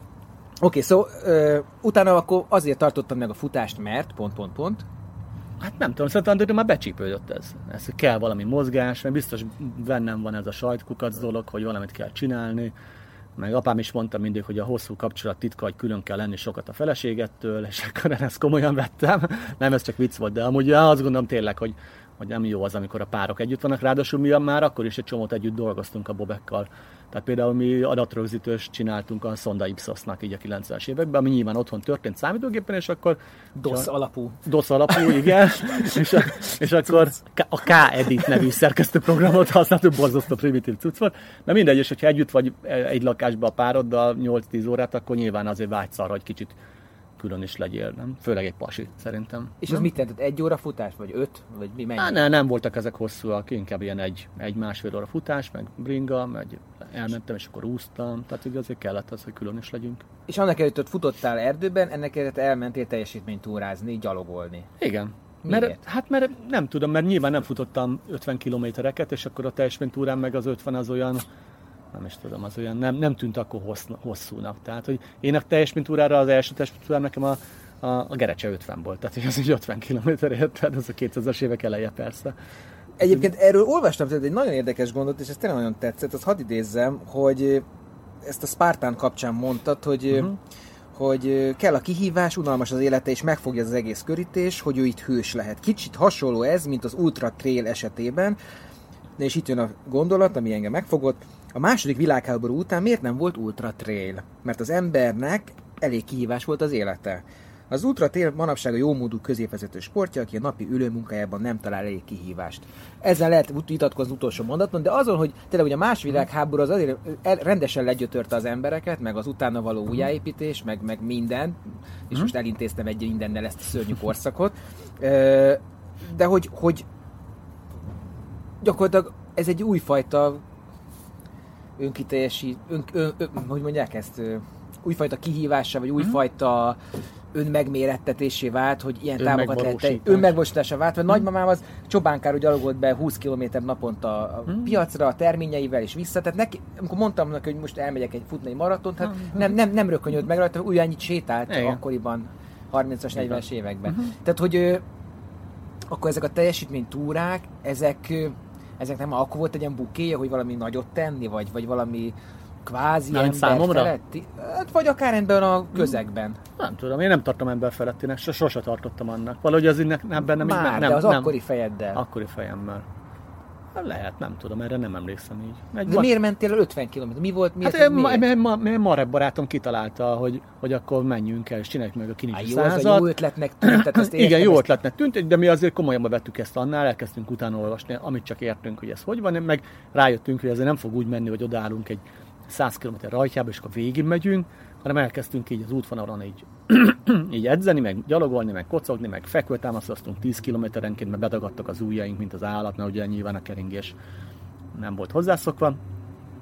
oké, szó, ö, utána akkor azért tartottam meg a futást, mert pont, pont, pont. Hát nem tudom, szerintem de már becsípődött ez. Ez kell valami mozgás, mert biztos bennem van ez a sajtkukac dolog, hogy valamit kell csinálni. Meg apám is mondta mindig, hogy a hosszú kapcsolat titka, hogy külön kell lenni sokat a feleségettől, és [laughs] akkor én ezt komolyan vettem. Nem, ez csak vicc volt, de amúgy ja, azt gondolom tényleg, hogy, hogy nem jó az, amikor a párok együtt vannak, ráadásul mi már akkor is egy csomót együtt dolgoztunk a bobekkal. Tehát például mi adatrögzítős csináltunk a Sonda Ipsosnak így a 90-es években, ami nyilván otthon történt számítógépen, és akkor DOS alapú. DOS alapú, igen, [laughs] és, a, és akkor K- a K-Edit nevű szerkesztőprogramot használtuk, borzasztó primitív cucc volt. De mindegy, és hogyha együtt vagy egy lakásban a pároddal 8-10 órát, akkor nyilván azért vágysz arra, hogy kicsit külön is legyél, nem? Főleg egy pasi, szerintem. És az mit jelentett? Egy óra futás? Vagy öt? Vagy mi mennyi? Á, ne, nem voltak ezek hosszúak, inkább ilyen egy, egy másfél óra futás, meg bringa, meg elmentem, és akkor úsztam, tehát ugye azért kellett az, hogy külön is legyünk. És annak előtt ott futottál erdőben, ennek előtt elmentél teljesítménytúrázni, gyalogolni. Igen. Miért? Mert, hát mert nem tudom, mert nyilván nem futottam 50 kilométereket, és akkor a teljesítménytúrán meg az 50 az olyan, nem is tudom, az olyan nem, nem tűnt akkor hossz, hosszúnak. Tehát, hogy én a teljesítménytúrára az első teljesítménytúrán nekem a, a, a Gerecse 50 volt, tehát hogy az egy 50 kilométerért, tehát az a 2000-es évek eleje persze. Egyébként erről olvastam tehát egy nagyon érdekes gondot, és ez tényleg nagyon tetszett, azt hadd idézzem, hogy ezt a Spartan kapcsán mondtad, hogy, uh-huh. hogy kell a kihívás, unalmas az élete, és megfogja az egész körítés, hogy ő itt hős lehet. Kicsit hasonló ez, mint az Ultra Trail esetében, és itt jön a gondolat, ami engem megfogott. A második világháború után miért nem volt Ultra Trail? Mert az embernek elég kihívás volt az élete. Az Ultra Trail manapság a jómódú középvezető sportja, aki a napi ülőmunkájában nem talál elég kihívást. Ezzel lehet vitatkozni utolsó mondaton, de azon, hogy tényleg hogy a második világháború az azért rendesen legyötörte az embereket, meg az utána való újjáépítés, meg, meg minden, és most elintéztem egy mindennel ezt a szörnyű korszakot, de hogy, hogy gyakorlatilag ez egy újfajta önkiteljesít, ön, ön, ön, hogy mondják ezt, újfajta kihívása, vagy újfajta önmegmérettetésé vált, hogy ilyen távokat lehet Önmegvalósítás. önmegvalósításra vált, mert nagymamám az csobánkáról gyalogolt be 20 km naponta a piacra, a terményeivel és vissza, tehát neki, amikor mondtam neki, hogy most elmegyek egy futni egy maratont, hát nem, nem, nem rökönyöd meg rajta, úgy annyit sétált Igen. akkoriban, 30-as, 40-es években. Mhm. Tehát, hogy akkor ezek a teljesítménytúrák, ezek, ezek nem akkor volt egy ilyen bukéja, hogy valami nagyot tenni, vagy, vagy valami kvázi ember számomra? feletti? Hát, vagy akár ebben a közegben. Nem tudom, én nem tartom ember felettinek, so- sose tartottam annak. Valahogy az innek, nem bennem így Már, nem, de az nem, akkori fejeddel. akkori fejemmel. Hát Lehet, nem tudom, erre nem emlékszem így. Egy De van- miért mentél el 50 km? Mi volt? Miért? Hát miért? ma, ma, ma, Marek barátom kitalálta, hogy, hogy akkor menjünk el, és csináljuk meg a Á, kinicsi jó, ez százat. jó ötletnek tűnt, tehát azt [clears throat] Igen, jó ezt- ötletnek tűnt, de mi azért komolyan vettük ezt annál, elkezdtünk utána olvasni, amit csak értünk, hogy ez hogy van, meg rájöttünk, hogy ezért nem fog úgy menni, hogy odaállunk egy 100 km rajtjába, és akkor végig megyünk, hanem elkezdtünk így az útvonalon így, [clears throat] így edzeni, meg gyalogolni, meg kocogni, meg fekvőtámasztottunk 10 kilométerenként, mert bedagadtak az ujjaink, mint az állat, mert ugye nyilván a keringés nem volt hozzászokva.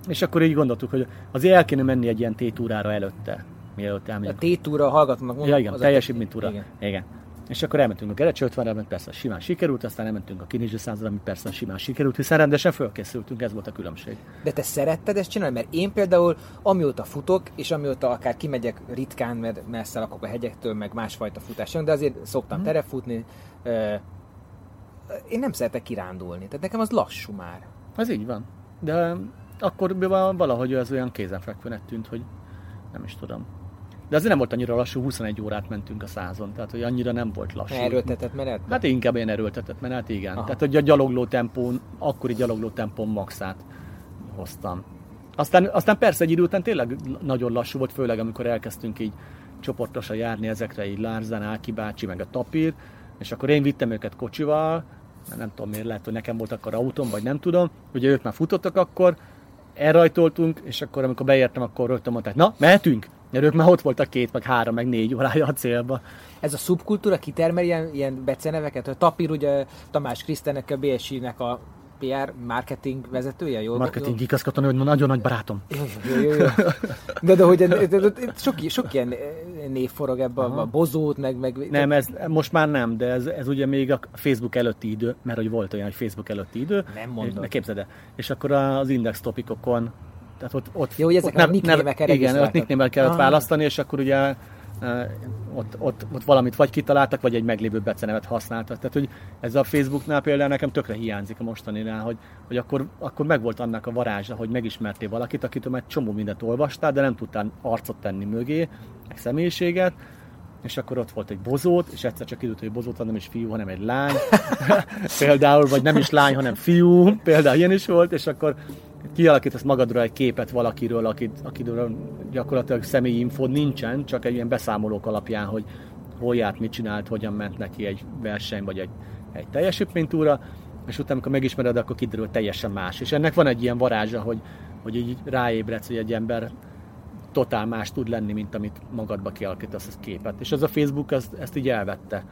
És akkor így gondoltuk, hogy azért el kéne menni egy ilyen tétúrára előtte, mielőtt elmegyünk. A tétúra hallgatónak Ja, igen, teljesítménytúra. Igen. Igen. És akkor elmentünk a 50 mert persze simán sikerült, aztán elmentünk a Kinizsi százra, ami persze simán sikerült, hiszen rendesen fölkészültünk, ez volt a különbség. De te szeretted ezt csinálni? Mert én például, amióta futok, és amióta akár kimegyek ritkán, mert messze lakok a hegyektől, meg másfajta futáson, de azért szoktam Mhm. terefutni, én nem szeretek kirándulni. Tehát nekem az lassú már. Ez így van. De akkor valahogy ez olyan kézenfekvőnek tűnt, hogy nem is tudom. De azért nem volt annyira lassú, 21 órát mentünk a százon, tehát hogy annyira nem volt lassú. Erőltetett menet? Hát inkább ilyen erőltetett menet, igen. Aha. Tehát hogy a gyalogló tempón, akkori gyalogló tempón maxát hoztam. Aztán, aztán persze egy idő után tényleg nagyon lassú volt, főleg amikor elkezdtünk így csoportosan járni ezekre, így Lárzen, Áki bácsi, meg a Tapír, és akkor én vittem őket kocsival, nem tudom miért, lehet, hogy nekem volt akkor autóm, vagy nem tudom, ugye ők már futottak akkor, elrajtoltunk, és akkor amikor beértem, akkor rögtön mondták, na, mehetünk? Mert ők már ott voltak két, meg három, meg négy órája a célba. Ez a szubkultúra kitermel ilyen, ilyen beceneveket? A Tapír ugye Tamás Krisztenek, a BSI-nek a PR marketing vezetője, jól Marketing igazgató, hogy nagyon nagy barátom. Jó, jó, jó, jó. De, de hogy de, de, de, sok, sok ilyen név forog ebbe, a bozót, meg... meg Nem, ez most már nem, de ez, ez ugye még a Facebook előtti idő, mert hogy volt olyan, hogy Facebook előtti idő. Nem mondod. Ne képzeld el. És akkor az index topikokon, tehát ott, ott, Jó, hogy ezek ott a nickname-ekkel Igen, ott nickname kellett Ah. választani, és akkor ugye eh, ott, ott, ott, valamit vagy kitaláltak, vagy egy meglévő becenevet használtak. Tehát, hogy ez a Facebooknál például nekem tökre hiányzik a mostaninál, hogy, hogy akkor, akkor megvolt annak a varázsa, hogy megismertél valakit, akitől már egy csomó mindent olvastál, de nem tudtál arcot tenni mögé, meg személyiséget, és akkor ott volt egy bozót, és egyszer csak időt, hogy bozót nem is fiú, hanem egy lány. [laughs] például, vagy nem is lány, hanem fiú, például ilyen is volt, és akkor kialakítasz magadra egy képet valakiről, akit, akiről gyakorlatilag személyi infód nincsen, csak egy ilyen beszámolók alapján, hogy hol járt, mit csinált, hogyan ment neki egy verseny, vagy egy, egy teljesítménytúra, és utána, amikor megismered, akkor kiderül teljesen más. És ennek van egy ilyen varázsa, hogy, hogy így ráébredsz, hogy egy ember totál más tud lenni, mint amit magadba kialakítasz ezt képet. És ez a Facebook ezt, ezt így elvette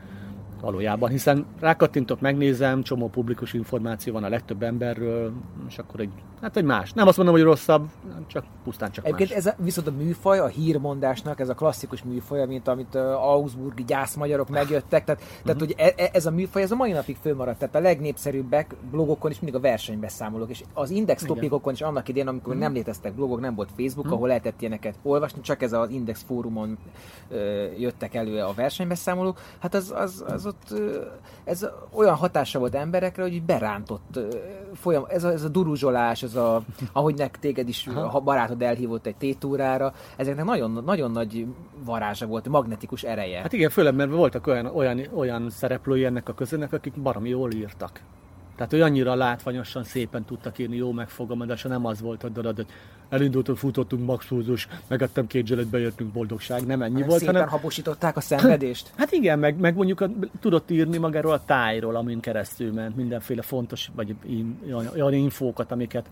valójában, hiszen rákattintok, megnézem, csomó publikus információ van a legtöbb emberről, és akkor egy, hát egy más. Nem azt mondom, hogy rosszabb, csak pusztán csak Egyébként más. ez a, viszont a műfaj, a hírmondásnak, ez a klasszikus műfaj, mint amit uh, Augsburgi gyászmagyarok megjöttek, tehát, Mhm. tehát hogy e, e- ez a műfaj, ez a mai napig fölmaradt, tehát a legnépszerűbbek blogokon is mindig a versenybeszámolók, és az index topikokon is annak idén, amikor nem léteztek blogok, nem volt Facebook, ahol lehetett ilyeneket olvasni, csak ez az index fórumon ö, jöttek elő a versenybeszámolók, hát az, az, az ott ö, ez olyan hatása volt emberekre, hogy berántott ö, folyam, ez a, ez a duruzsolás, ez a, ahogy nek téged is ha barátod elhívott egy tétúrára, ezeknek nagyon, nagyon nagy varázsa volt, magnetikus ereje. Hát igen, főleg, mert voltak olyan, olyan, olyan szereplői ennek a közönnek, akik baromi jól írtak. Tehát, hogy annyira látványosan szépen tudtak írni, jó megfogalmazása, nem az volt, hogy darad, hogy elindultunk, futottunk, maxfúzus, megettem két zselet, bejöttünk, boldogság, nem ennyi volt, Szépen hanem habosították a szenvedést. [clears throat] Hát igen, meg, meg mondjuk a, tudott írni magáról a tájról, amin keresztül ment, mindenféle fontos, vagy in, olyan, infókat, amiket,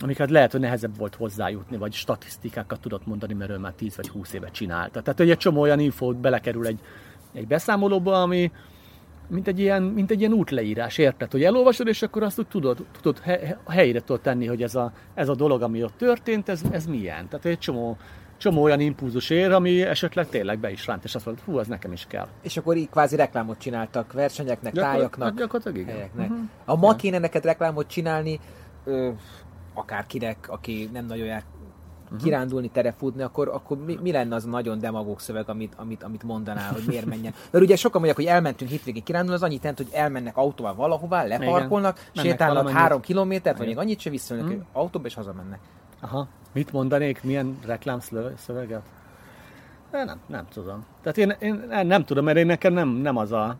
amiket lehet, hogy nehezebb volt hozzájutni, vagy statisztikákat tudott mondani, mert ő már 10 vagy 20 éve csinálta. Tehát, egy csomó olyan infót belekerül egy, egy beszámolóba, ami mint egy, ilyen, mint egy ilyen útleírás, érted? Hogy elolvasod, és akkor azt úgy tudod, tudod he, helyre tudod tenni, hogy ez a, ez a dolog, ami ott történt, ez, ez milyen. Tehát egy csomó, csomó olyan impulzus ér, ami esetleg tényleg be is ránt, és azt mondod, hú, az nekem is kell. És akkor így kvázi reklámot csináltak versenyeknek, Gyakor- tájaknak, hát gyakorlatilag igen. helyeknek. Mhm. A ma kéne neked reklámot csinálni, ö, akárkinek, aki nem nagyon jár Mhm. kirándulni, terefutni, akkor, akkor mi, mi, lenne az a nagyon demagóg szöveg, amit, amit, amit mondanál, hogy miért menjen? [laughs] Mert ugye sokan mondják, hogy elmentünk hétvégén kirándulni, az annyit jelent, hogy elmennek autóval valahová, leparkolnak, Mennek sétálnak három kilométert, vagy Igen. még annyit se visszajönnek, hogy autóba és hazamennek. Aha. Mit mondanék? Milyen reklámszöveget? Nem, nem tudom. Tehát én, én nem, nem tudom, mert én nekem nem, nem az a,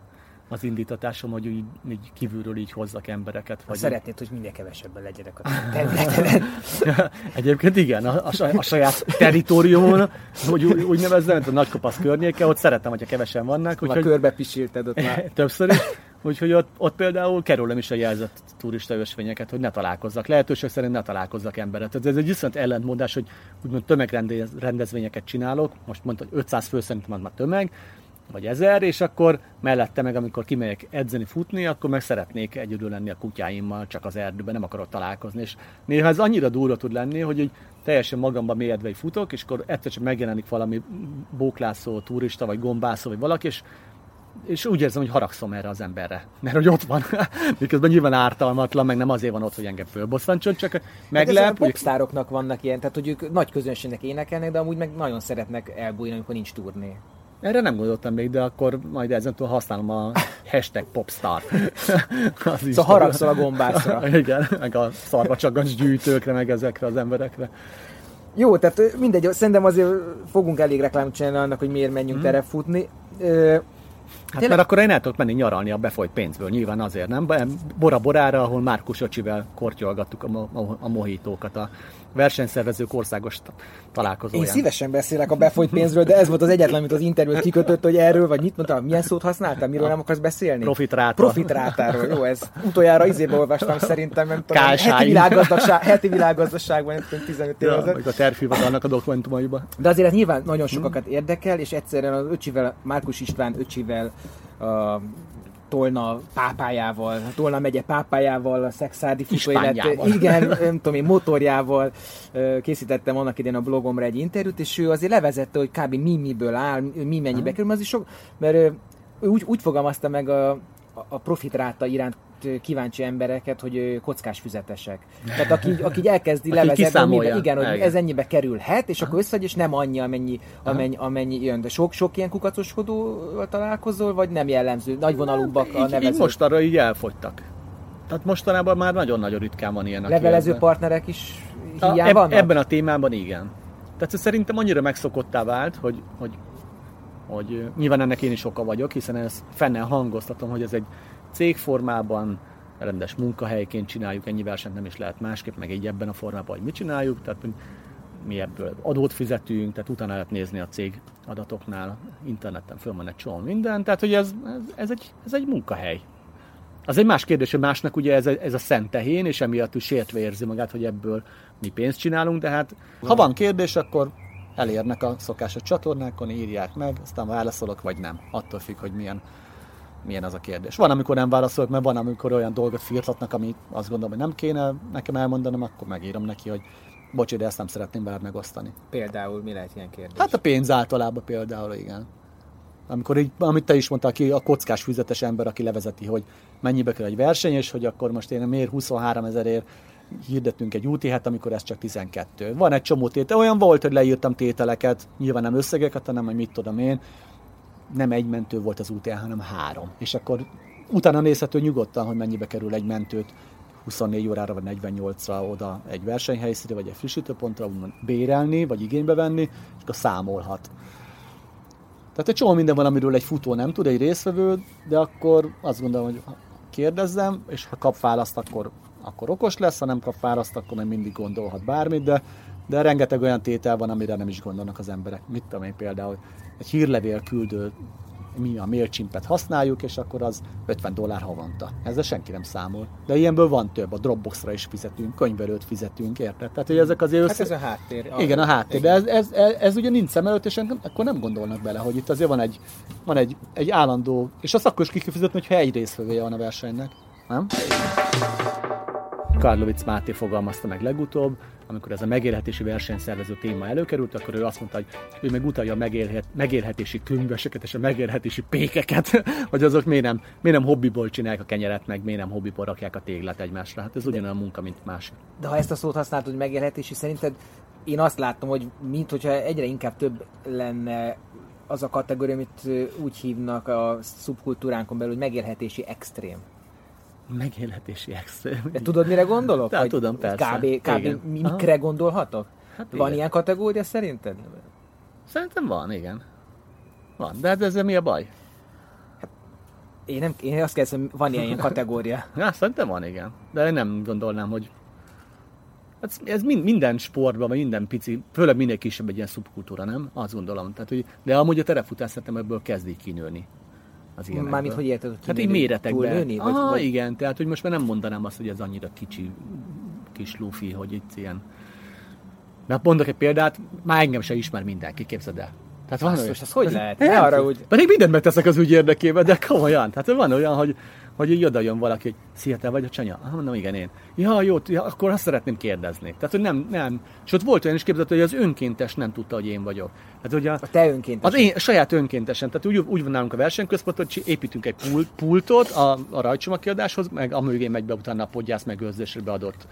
az indítatásom, hogy így, így kívülről így hozzak embereket. Vagy szeretnéd, hogy minél kevesebben legyenek a területen. [laughs] Egyébként igen, a, a, a saját teritoriumon, hogy úgy, úgy nevezzem, a nagykopasz környéke, ott szeretem, hogyha kevesen vannak. Úgyhogy, körbe pisilted ott már. [laughs] Többször is. Úgyhogy ott, ott például kerülöm is a jelzett turista ösvényeket, hogy ne találkozzak. Lehetőség szerint ne találkozzak emberet. Ez egy viszont ellentmondás, hogy úgymond tömegrendezvényeket csinálok. Most mondta, hogy 500 fő szerintem már tömeg. Vagy ezer, és akkor mellette meg, amikor kimegyek edzeni, futni, akkor meg szeretnék egyedül lenni a kutyáimmal, csak az erdőben, nem akarok találkozni. És néha ez annyira durva tud lenni, hogy egy teljesen magamba mélyedve futok, és akkor egyszer csak megjelenik valami bóklászó, turista, vagy gombászó, vagy valaki, és és úgy érzem, hogy haragszom erre az emberre, mert hogy ott van, [laughs] miközben nyilván ártalmatlan, meg nem azért van ott, hogy engem fölbosszantson, csak meglep. Hát popstároknak vannak ilyen, tehát hogy ők nagy közönségnek énekelnek, de amúgy meg nagyon szeretnek elbújni, amikor nincs turné. Erre nem gondoltam még, de akkor majd ezentúl használom a hashtag popstar. [laughs] szóval haragszol a gombászra. [laughs] Igen, meg a szarvacsagas gyűjtőkre, meg ezekre az emberekre. Jó, tehát mindegy, szerintem azért fogunk elég reklámot csinálni annak, hogy miért menjünk hmm. terepfutni. Hát Tényleg? mert akkor én el tudok menni nyaralni a befolyt pénzből, nyilván azért, nem? Bora Borára, ahol Márkus Öcsivel kortyolgattuk a, mo- a, a mohítókat a versenyszervezők országos találkozóján. Én szívesen beszélek a befolyt pénzről, de ez volt az egyetlen, amit az interjút kikötött, hogy erről, vagy mit mondtam, milyen szót használtam, miről nem akarsz beszélni? Profitráta. Profitrátáról, jó, ez utoljára izébe olvastam szerintem, nem tudom, heti, világgazdaság, heti világgazdaságban, nem tudom, 15 évvel ja, a tervhivatalnak a dokumentumaiban. De azért ez nyilván nagyon sokakat érdekel, és egyszerűen az öcsivel, Márkus István öcsivel a Tolna pápájával, Tolna megye pápájával, a szexádi futóélet, igen, nem tudom én, motorjával készítettem annak idén a blogomra egy interjút, és ő azért levezette, hogy kb. mi miből áll, mi mennyibe kerül, az is sok, mert ő úgy, úgy fogalmazta meg a, a profitráta iránt kíváncsi embereket, hogy kockás füzetesek. Tehát aki, [laughs] aki elkezdi levezetni, hogy igen, hogy ez ennyibe kerülhet, és akkor összegy, és nem annyi, amennyi, amennyi, amennyi jön. De sok, sok ilyen kukacoskodóval találkozol, vagy nem jellemző? Nagyvonalúbbak a nevezők? Így, most arra így elfogytak. Tehát mostanában már nagyon-nagyon ritkán van ilyen. Levelező partnerek is hiába eb- Ebben a témában igen. Tehát szerintem annyira megszokottá vált, hogy, hogy, hogy nyilván ennek én is oka vagyok, hiszen ezt fennel hangoztatom, hogy ez egy cégformában, rendes munkahelyként csináljuk, ennyi versenyt nem is lehet másképp, meg egy ebben a formában, hogy mit csináljuk, tehát mi ebből adót fizetünk, tehát utána lehet nézni a cég adatoknál, interneten föl van egy csomó minden, tehát hogy ez, ez, ez, egy, ez egy munkahely. Az egy más kérdés, hogy másnak ugye ez a, ez a szent tehén, és emiatt ő sértve érzi magát, hogy ebből mi pénzt csinálunk, de hát ha van kérdés, akkor elérnek a szokásos csatornákon, írják meg, aztán válaszolok, vagy nem. Attól függ, hogy milyen milyen az a kérdés. Van, amikor nem válaszolok, mert van, amikor olyan dolgot firtatnak, amit azt gondolom, hogy nem kéne nekem elmondanom, akkor megírom neki, hogy bocsi, de ezt nem szeretném veled megosztani. Például mi lehet ilyen kérdés? Hát a pénz általában például, igen. Amikor így, amit te is mondtál, aki a kockás füzetes ember, aki levezeti, hogy mennyibe kell egy verseny, és hogy akkor most én miért 23 ezerért hirdettünk egy úti hát, amikor ez csak 12. Van egy csomó tétel. Olyan volt, hogy leírtam tételeket, nyilván nem összegeket, hanem hogy mit tudom én, nem egy mentő volt az útján, hanem három. És akkor utána nézhető nyugodtan, hogy mennyibe kerül egy mentőt 24 órára vagy 48-ra oda egy versenyhelyszínre, vagy egy frissítőpontra úgymond bérelni, vagy igénybe venni, és akkor számolhat. Tehát egy csomó minden van, amiről egy futó nem tud, egy részvevő, de akkor azt gondolom, hogy kérdezzem, és ha kap választ, akkor, akkor okos lesz, ha nem kap választ, akkor még mindig gondolhat bármit, de, de rengeteg olyan tétel van, amire nem is gondolnak az emberek. Mit tudom én például, egy hírlevél küldő mi a MailChimpet használjuk, és akkor az 50 dollár havonta. Ezzel senki nem számol. De ilyenből van több, a Dropboxra is fizetünk, könyvelőt fizetünk, érted? Tehát, hogy ezek azért össze... Hát ez a háttér. Igen, a háttér, de ez, ez, ez, ez ugye nincs szem előtt, és akkor nem gondolnak bele, hogy itt azért van egy, van egy, egy állandó, és azt akkor is ki fizetni, hogyha egy részvevője van a versenynek. Nem? Karlovic Máté fogalmazta meg legutóbb, amikor ez a megélhetési versenyszervező téma előkerült, akkor ő azt mondta, hogy ő meg utalja a megélhet, megélhetési könyveseket és a megélhetési pékeket, [laughs] hogy azok miért nem, miért nem hobbiból csinálják a kenyeret, meg miért nem hobbiból rakják a téglát egymásra. Hát ez ugyanolyan munka, mint más. De ha ezt a szót használod, hogy megélhetési, szerinted én azt látom, hogy mint hogyha egyre inkább több lenne az a kategória, amit úgy hívnak a szubkultúránkon belül, hogy megélhetési extrém megélhetési extrém. De tudod, mire gondolok? De, tudom, persze. Kb. kb mikre gondolhatok? Hát van igen. ilyen kategória szerinted? Szerintem van, igen. Van, de hát ezzel mi a baj? Hát, én, nem, én azt kérdezem, van ilyen kategória. [laughs] ja, szerintem van, igen. De én nem gondolnám, hogy ez, ez mind, minden sportban, vagy minden pici, főleg minél kisebb egy ilyen szubkultúra, nem? Azt gondolom. Tehát, hogy, de amúgy a terefutás szerintem ebből kezdik kinőni az ilyenekből. Mármint, hogy érted, hogy Hát így méretekben. Nőni, vagy, ah, vagy... igen, tehát hogy most már nem mondanám azt, hogy ez annyira kicsi kis lufi, hogy itt ilyen... Mert mondok egy példát, már engem se ismer mindenki, képzeld el. Tehát van olyan, ez hogy lehet? Ne arra, hogy... Pedig mindent beteszek az ügy érdekében, de komolyan. Tehát van olyan, hogy, hogy így oda jön valaki, hogy szia, te vagy a csanya? Ah, mondom, igen, én. Ja, jó, ja, akkor azt szeretném kérdezni. Tehát, hogy nem, nem. És ott volt olyan is képzett, hogy az önkéntes nem tudta, hogy én vagyok. Tehát, hogy a, a te önkéntes. Az én saját önkéntesen. Tehát úgy, úgy van nálunk a versenyközpont, hogy építünk egy pult, pultot a, a rajcsomagkiadáshoz, meg a mögé megy be utána a podgyász megőrzésre beadott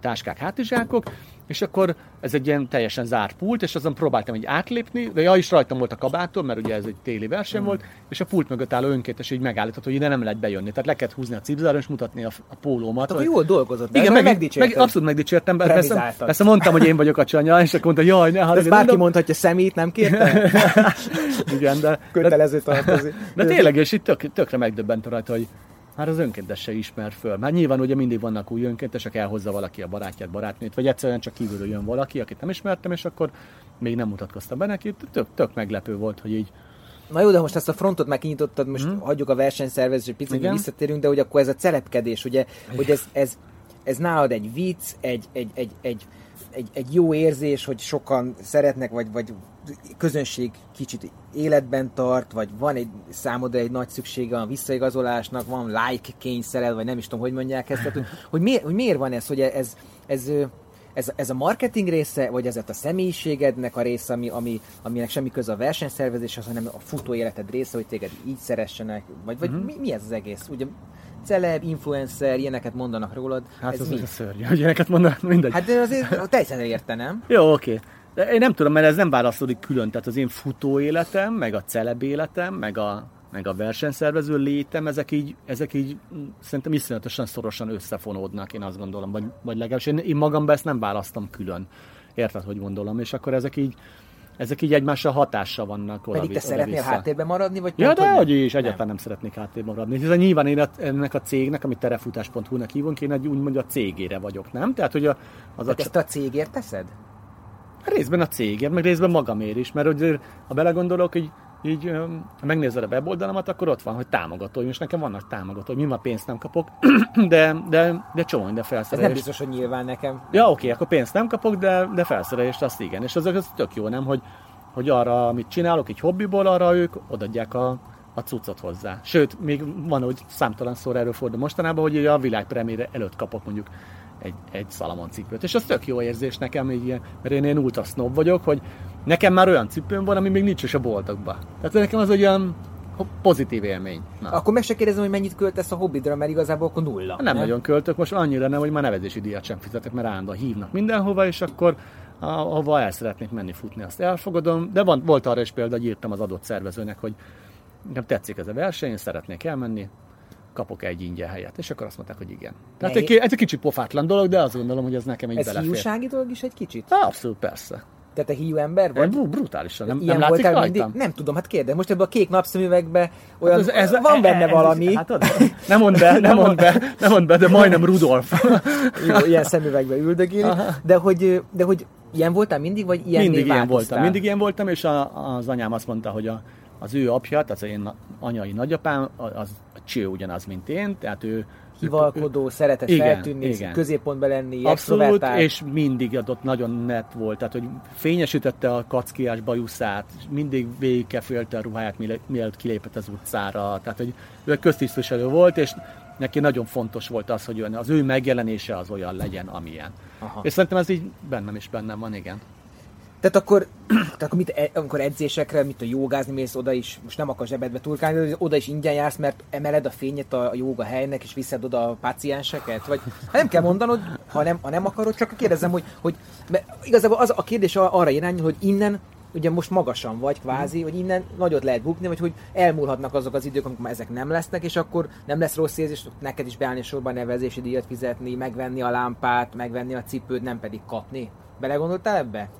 táskák, hátizsákok, és akkor ez egy ilyen teljesen zárt pult, és azon próbáltam egy átlépni, de ja, is rajtam volt a kabátom, mert ugye ez egy téli verseny mm. volt, és a pult mögött álló önkéntes így megállított, hogy ide nem lehet bejönni. Tehát le kellett húzni a cipzáron, és mutatni a, a pólómat. Akkor jól dolgozott. Igen, meg, meg, abszolút megdicsértem. Persze, persze, mondtam, hogy én vagyok a csanya, és akkor mondta, jaj, ne haragudj. Bárki mondom. mondhatja, szemét nem kérte? [laughs] Igen, de... Kötelező tartozik. De, de tényleg, és itt tök, tökre megdöbbent rajta, hogy már az önkéntes se ismer föl. Már nyilván ugye mindig vannak új önkéntesek, elhozza valaki a barátját, barátnőt, vagy egyszerűen csak kívülről jön valaki, akit nem ismertem, és akkor még nem mutatkoztam be neki. Tök, tök meglepő volt, hogy így Na jó, de most ezt a frontot már kinyitottad, most hmm. hagyjuk a versenyszervezést, picit visszatérünk, de hogy akkor ez a cerepkedés, ugye, hogy ez, ez, ez nálad egy vicc, egy, egy, egy, egy, egy, egy jó érzés, hogy sokan szeretnek, vagy, vagy közönség kicsit életben tart, vagy van egy számodra egy nagy szüksége a visszaigazolásnak, van like kényszered, vagy nem is tudom, hogy mondják ezt, tehát, hogy, hogy, miért, hogy miért van ez, hogy ez, ez, ez, ez a marketing része, vagy ez a személyiségednek a része, ami, ami, aminek semmi köze a versenyszervezéshez, hanem a futó életed része, hogy téged így szeressenek, vagy, vagy uh-huh. mi, mi ez az egész? Ugye celeb, influencer, ilyeneket mondanak rólad. Hát ez az mi? a szörnyű, hogy ilyeneket mondanak, mindegy. Hát de azért teljesen érte, nem? Jó, oké. Okay. De én nem tudom, mert ez nem válaszolódik külön. Tehát az én futó életem, meg a celeb életem, meg a, meg a versenyszervező létem, ezek így, ezek így szerintem iszonyatosan szorosan összefonódnak, én azt gondolom. Vagy, vagy legalábbis én, én magamban ezt nem választom külön. Érted, hogy gondolom? És akkor ezek így, ezek így egymással hatással vannak. Pedig te szeretnél vissza. háttérben maradni? Vagy ja, de hogy is, egyáltalán nem. nem szeretnék háttérben maradni. Hiszen nyilván én ennek a cégnek, amit terefutás.hu-nak hívunk, én egy úgymond a cégére vagyok, nem? Tehát, hogy a, az Tehát a... ezt a cégért teszed? Részben a cégért, meg részben magamért is, mert hogy ha belegondolok, hogy így, ha megnézed a weboldalamat, akkor ott van, hogy támogatóim, és nekem vannak támogatóim. Mi ma pénzt nem kapok, [clears throat] de, de, de csomó, de felszerelést. Ez nem biztos, hogy nyilván nekem. Ja, oké, akkor pénzt nem kapok, de, de felszerelést azt igen. És az, az tök jó, nem, hogy, hogy arra, amit csinálok, egy hobbiból, arra ők odadják a, a cuccot hozzá. Sőt, még van, hogy számtalan szor erről fordul mostanában, hogy a világpremiére előtt kapok mondjuk egy, egy Salamon cipőt. És az tök jó érzés nekem, így mert én ilyen ultra vagyok, hogy nekem már olyan cipőm van, ami még nincs is a boltokba. Tehát nekem az egy olyan pozitív élmény. Na. Akkor meg se kérdezem, hogy mennyit költesz a hobbidra, mert igazából akkor nulla. Nem, nem nagyon költök, most annyira nem, hogy már nevezési díjat sem fizetek, mert állandóan hívnak mindenhova, és akkor ahova el szeretnék menni futni, azt elfogadom. De van, volt arra is példa, hogy írtam az adott szervezőnek, hogy nekem tetszik ez a verseny, szeretnék elmenni, kapok egy ingyen helyet. És akkor azt mondták, hogy igen. Tehát egy, ez egy kicsit pofátlan dolog, de azt gondolom, hogy ez nekem egy ez belefér. Ez dolog is egy kicsit? Abszolút, persze. Tehát te hiú ember vagy? Br- brutálisan. Nem, nem látszik rajtam? Mindig? Nem tudom, hát kérdez. Most ebben a kék napszemüvegben olyan, hát ez, ez, van benne ez, valami. Hát ad, nem mondd be, nem mondd be, nem mondd be, de majdnem Rudolf. [laughs] Jó, ilyen szemüvegbe üldögéli. De hogy, de hogy ilyen voltál mindig, vagy ilyen Mindig ilyen voltam, mindig ilyen voltam, és a, az anyám azt mondta, hogy a, az ő apja, tehát az én anyai nagyapám, az cső ugyanaz, mint én, tehát ő hivalkodó, szeretett igen, feltűnni, igen. középpontban lenni, Abszolút, és mindig adott nagyon net volt, tehát hogy fényesítette a kackiás bajuszát, mindig végigkefélte a ruháját, mielőtt kilépett az utcára, tehát hogy ő köztisztviselő volt, és neki nagyon fontos volt az, hogy az ő megjelenése az olyan legyen, amilyen. Aha. És szerintem ez így bennem is bennem van, igen. Tehát akkor, [clears throat] tehát akkor mit, e, amikor edzésekre, mit a jogázni mész, oda is, most nem akar zsebedbe turkálni, de oda is ingyen jársz, mert emeled a fényet a, joga helynek, és viszed oda a pácienseket? Vagy hát nem kell mondanod, ha nem, ha nem akarod, csak kérdezem, hogy, hogy mert igazából az a kérdés arra irányul, hogy innen ugye most magasan vagy kvázi, hogy innen nagyot lehet bukni, vagy hogy elmúlhatnak azok az idők, amikor ezek nem lesznek, és akkor nem lesz rossz érzés, neked is beállni sorban nevezési díjat fizetni, megvenni a lámpát, megvenni a cipőt, nem pedig kapni. Belegondoltál ebbe?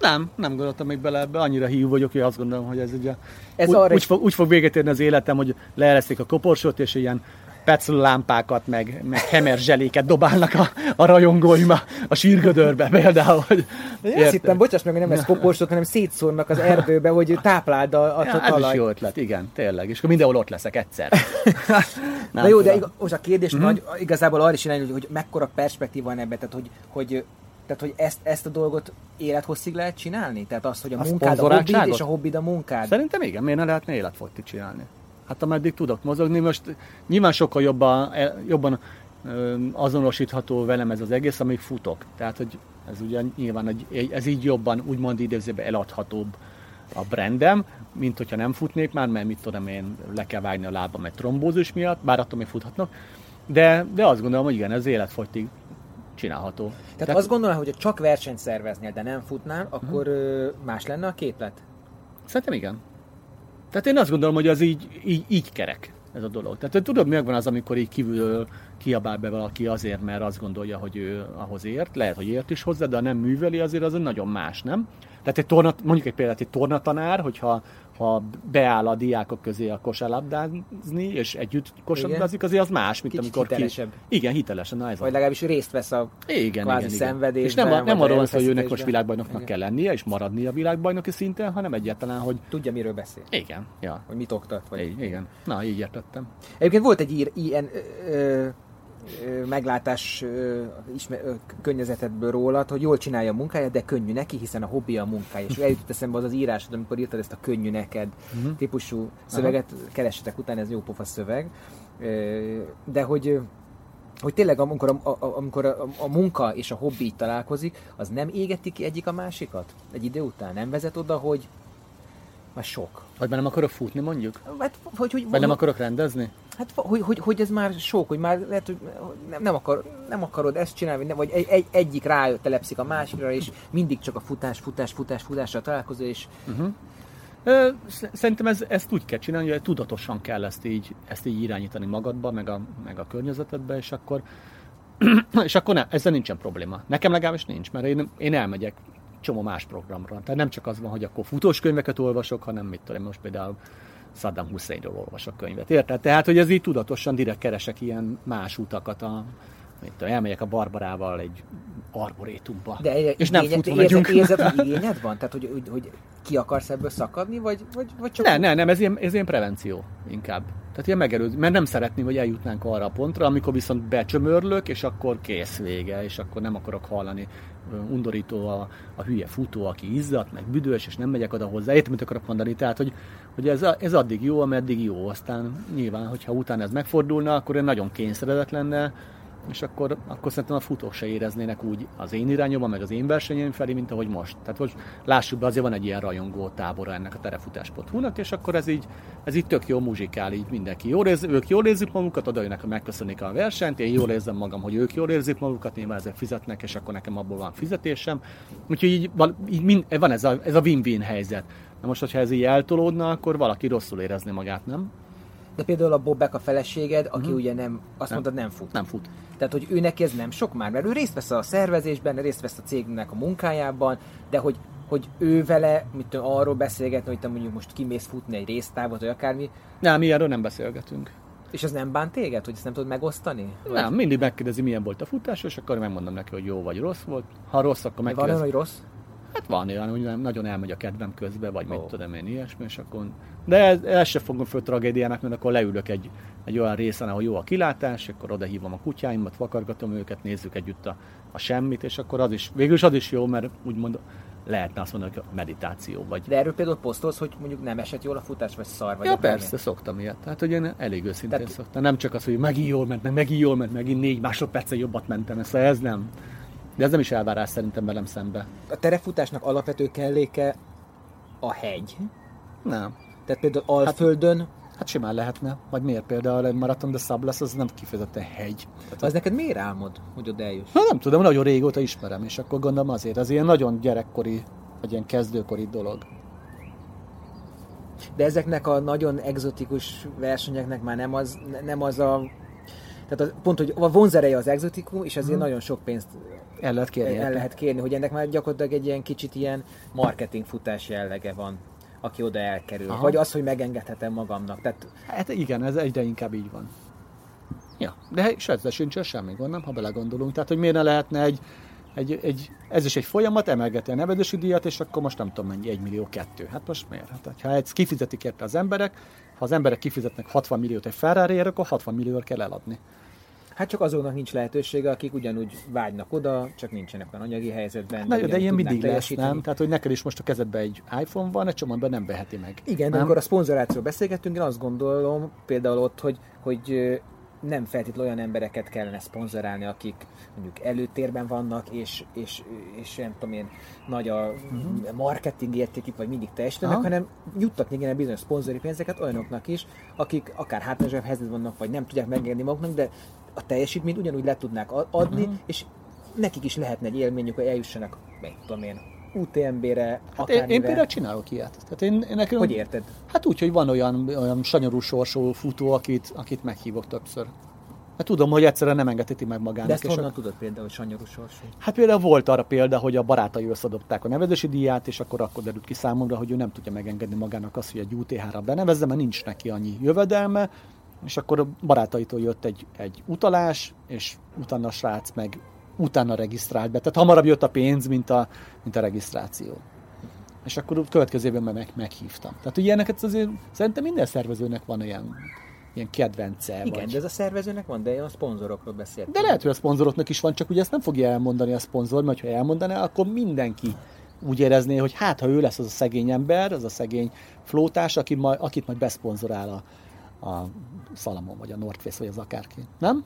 Nem, nem gondoltam még bele ebbe, annyira hív vagyok, hogy azt gondolom, hogy ez ugye ez úgy, úgy, fog, úgy fog véget érni az életem, hogy leeresztik a koporsót, és ilyen pecl lámpákat, meg, meg hemer zseléket dobálnak a, a rajongóim a, a sírgödörbe például. Hogy Én azt hittem, bocsáss meg, hogy nem lesz koporsót, hanem szétszórnak az erdőbe, hogy tápláld a, a ja, talaj. Ez is jó ötlet, igen, tényleg. És akkor mindenhol ott leszek egyszer. [laughs] Na jó, de igaz, most a kérdés mm-hmm. nagy, igazából arra is irányul, hogy, hogy mekkora perspektíva van ebben, tehát hogy, hogy Tehát, hogy ezt, ezt a dolgot élethosszig lehet csinálni? Tehát azt, hogy a, A munkád a hobbid, és a hobbid a munkád? Szerintem igen, miért ne lehetne életfogytig csinálni? Hát ameddig tudok mozogni, most nyilván sokkal jobban, e, jobban azonosítható velem ez az egész, amíg futok. Tehát, hogy ez ugye nyilván egy, ez így jobban, úgymond idézőben eladhatóbb a brandem, mint hogyha nem futnék már, mert mit tudom én, le kell vágni a lábam egy trombózus miatt, bár attól még futhatnak. De, de azt gondolom, hogy igen, ez életfogytig csinálható. Tehát, Tehát azt gondolom, hogy ha csak versenyt szerveznél, de nem futnál, akkor ö, más lenne a képlet? Szerintem igen. Tehát én azt gondolom, hogy az így, így, így kerek ez a dolog. Tehát tudod, megvan az, amikor így kívülről kiabál be valaki azért, mert azt gondolja, hogy ő ahhoz ért. Lehet, hogy ért is hozzá, de ha nem műveli, azért az nagyon más, nem? Tehát egy torna, mondjuk egy példát, egy tornatanár, hogyha ha beáll a diákok közé a kosárlabdázni, és együtt kosárlabdázik, azért az más, mint Kicsit amikor hitelesebb. ki... Igen, hitelesen. Na, ez Vagy az. legalábbis részt vesz a Igen, kvázi igen, szenvedésben, És nem, a- nem arról van szó, hogy őnek most világbajnoknak Igen. kell lennie, és maradnia világbajnoki szinten, hanem egyáltalán, hogy tudja, miről beszél. igen, ja, Hogy mit oktat. Vagy... igen. Na, így értettem. Egyébként volt egy ír, ilyen ö, ö, meglátás ismer, környezetedből rólad, hogy jól csinálja a munkáját, de könnyű neki, hiszen a hobbi a munkája. És eljutott eszembe az az írásod, amikor írtad ezt a könnyű neked Mhm. típusú szöveget, keressetek utána, ez jó pofa szöveg. De hogy hogy tényleg amikor a, a, amikor a, a munka és a hobbi így találkozik, az nem égeti ki egyik a másikat? Egy idő után nem vezet oda, hogy már sok. Vagy már nem akarok futni, mondjuk? Hát, hogy, hogy, Vagy nem akarok rendezni? Hát hogy, hogy, hogy ez már sok, hogy már lehet, hogy nem, nem, akar, nem akarod ezt csinálni, vagy egy, egy, egyik rá telepszik a másikra, és mindig csak a futás, futás, futás, futásra találkozol, és sz- Szerintem ez, ezt úgy kell csinálni, hogy tudatosan kell ezt így, ezt így irányítani magadba, meg a, meg a környezetedbe, és akkor, [clears throat] és akkor ne, ezzel nincsen probléma. Nekem legalábbis nincs, mert én, én elmegyek csomó más programra. Tehát nem csak az van, hogy akkor futós könyveket olvasok, hanem mit tudom, most például Saddam Husseinról olvasok könyvet. Érted? Tehát, hogy ez így tudatosan direkt keresek ilyen más utakat, a, mit tudom, elmegyek a Barbarával egy arborétumba. de egy- és nem futva megyünk. érzed, hogy igényed van? Tehát, hogy, hogy, hogy ki akarsz ebből szakadni, vagy, vagy, vagy csak... Ne, ne, nem, ez ilyen, ez ilyen prevenció inkább. Tehát ilyen megelőző, mert nem szeretném, hogy eljutnánk arra a pontra, amikor viszont becsömörlök, és akkor kész vége, és akkor nem akarok hallani undorító a, a hülye futó, aki izzadt, meg büdös, és nem megyek oda hozzá. Értem, mit akarok mondani. Tehát, hogy, hogy ez, ez addig jó, ameddig jó. Aztán nyilván, hogyha utána ez megfordulna, akkor én nagyon kényszeredett lenne, és akkor, akkor szerintem a futók se éreznének úgy az én irányomban, meg az én versenyeim felé, mint ahogy most. Tehát most lássuk be, azért van egy ilyen rajongó tábora ennek a terefutás.hu-nak, és akkor ez így, ez így tök jó muzsikál, így mindenki jól érzi, ők jól érzik magukat, oda jönnek, megköszönik a versenyt, én jól érzem magam, hogy ők jól érzik magukat, nyilván ezért fizetnek, és akkor nekem abból van fizetésem. Úgyhogy így, így mind, van ez a, ez a win-win helyzet. Na most, hogyha ez így eltolódna, akkor valaki rosszul érezni magát, nem? De például a Bobbek a feleséged, aki ugye nem, azt Nem. mondtad nem fut. Nem fut. Tehát, hogy ő neki ez nem sok már, mert ő részt vesz a szervezésben, részt vesz a cégnek a munkájában, de hogy, hogy ő vele, mit tudom, arról beszélgetni, hogy te mondjuk most kimész futni egy résztávot, vagy akármi, Nem, mi erről nem beszélgetünk. és az nem bánt téged, hogy ezt nem tudod megosztani? Vagy Nem, mindig megkérdezi, milyen volt a futás, és akkor megmondom neki, hogy jó vagy rossz volt. Ha rossz, akkor Van olyan, megkérdezi. hogy rossz? Hát van olyan, hogy nagyon elmegy a kedvem közbe, vagy mit Ó. tudom én, ilyesmi, és akkor... De ez, ez se fogom föl tragédiának, mert akkor leülök egy, egy olyan részen, ahol jó a kilátás, akkor oda hívom a kutyáimat, vakargatom őket, nézzük együtt a, a semmit, és akkor az is, végül is az is jó, mert úgymond lehetne azt mondani, hogy a meditáció, vagy... De erről például posztolsz, hogy mondjuk nem esett jól a futás, vagy szar, vagy Ja, persze, szoktam ilyet. Tehát, hogy én elég őszintén Tehát- Tehát... szoktam. Nem csak az, hogy megint jól ment, meg megint jól ment, megint négy másodperccel jobbat mentem, ez, ez nem. De ez nem is elvárás szerintem velem szembe. A terefutásnak alapvető kelléke a hegy. Nem. Tehát például Alföldön, Hát simán lehetne. Vagy miért például egy Marathon de Sables, az nem kifejezetten hegy. Tehát az neked miért álmod, hogy oda eljuss? Na nem tudom, nagyon régóta ismerem, és akkor gondolom azért, az ilyen nagyon gyerekkori, vagy ilyen kezdőkori dolog. De ezeknek a nagyon egzotikus versenyeknek már nem az, nem az a... Tehát az, pont, hogy a vonzereje az exotikum, és ezért nagyon sok pénzt El lehet kérni. el lehet kérni, hogy ennek már gyakorlatilag egy ilyen kicsit ilyen marketing futás jellege van, aki oda elkerül. Aha. Vagy az, hogy megengedhetem magamnak. Tehát Hát igen, ez egyre inkább így van. Ja, de és ezzel sincsen semmi gond, nem, ha belegondolunk. Tehát, hogy miért ne lehetne egy, egy, egy, ez is egy folyamat, emelgeti a nevedési díjat, és akkor most nem tudom mennyi, egy millió kettő. Hát most miért? Hát, ha ezt kifizetik érte az emberek, ha az emberek kifizetnek 60 milliót egy ferrari akkor 60 milliót kell eladni. Hát csak azoknak nincs lehetősége, akik ugyanúgy vágynak oda, csak nincsenek olyan anyagi helyzetben. Na, de ugyanúgy ilyen mindig lesz, nem? Tehát, hogy neked is most a kezedben egy iPhone van, egy csomagban nem veheti meg. Igen, de nem? amikor a szponzorációról beszélgettünk, én azt gondolom például ott, hogy, hogy nem feltétlenül olyan embereket kellene szponzorálni, akik mondjuk előtérben vannak, és, és, és nem tudom én, nagy a uh-huh. marketing értékük, vagy mindig teljesítenek, Aha. hanem juttatni kéne bizonyos szponzori pénzeket olyanoknak is, akik akár hátrányosabb helyzetben vannak, vagy nem tudják megengedni maguknak, de a teljesítményt ugyanúgy le tudnák adni, uh-huh. és nekik is lehetne egy élményük, hogy eljussanak, meg tudom én, UTMB-re, Hát én, én például csinálok ilyet. Tehát én, én nekem, Hogy érted? Hát úgy, hogy van olyan, olyan sanyarú sorsú futó, akit, akit meghívok többször. Hát tudom, hogy egyszerűen nem engedheti meg magának. De ezt honnan ak- tudod például, hogy sanyarú sorsú? Hát például volt arra példa, hogy a barátai összeadopták a nevezési díját, és akkor akkor derült ki számomra, hogy ő nem tudja megengedni magának azt, hogy egy UTH-ra benevezze, mert nincs neki annyi jövedelme, és akkor a barátaitól jött egy, egy utalás, és utána a srác meg utána regisztrált be. Tehát hamarabb jött a pénz, mint a, mint a regisztráció. És akkor a következő évben meg, meghívtam. Tehát ugye ilyeneket azért szerintem minden szervezőnek van olyan ilyen kedvence. Igen, vagy... de ez a szervezőnek van, de a szponzorokról beszéltem. De lehet, hogy a szponzoroknak is van, csak ugye ezt nem fogja elmondani a szponzor, mert ha elmondaná, akkor mindenki úgy érezné, hogy hát, ha ő lesz az a szegény ember, az a szegény flótás, aki majd, akit majd beszponzorál a, a Salamon, vagy a North Face, vagy az akárki. Nem?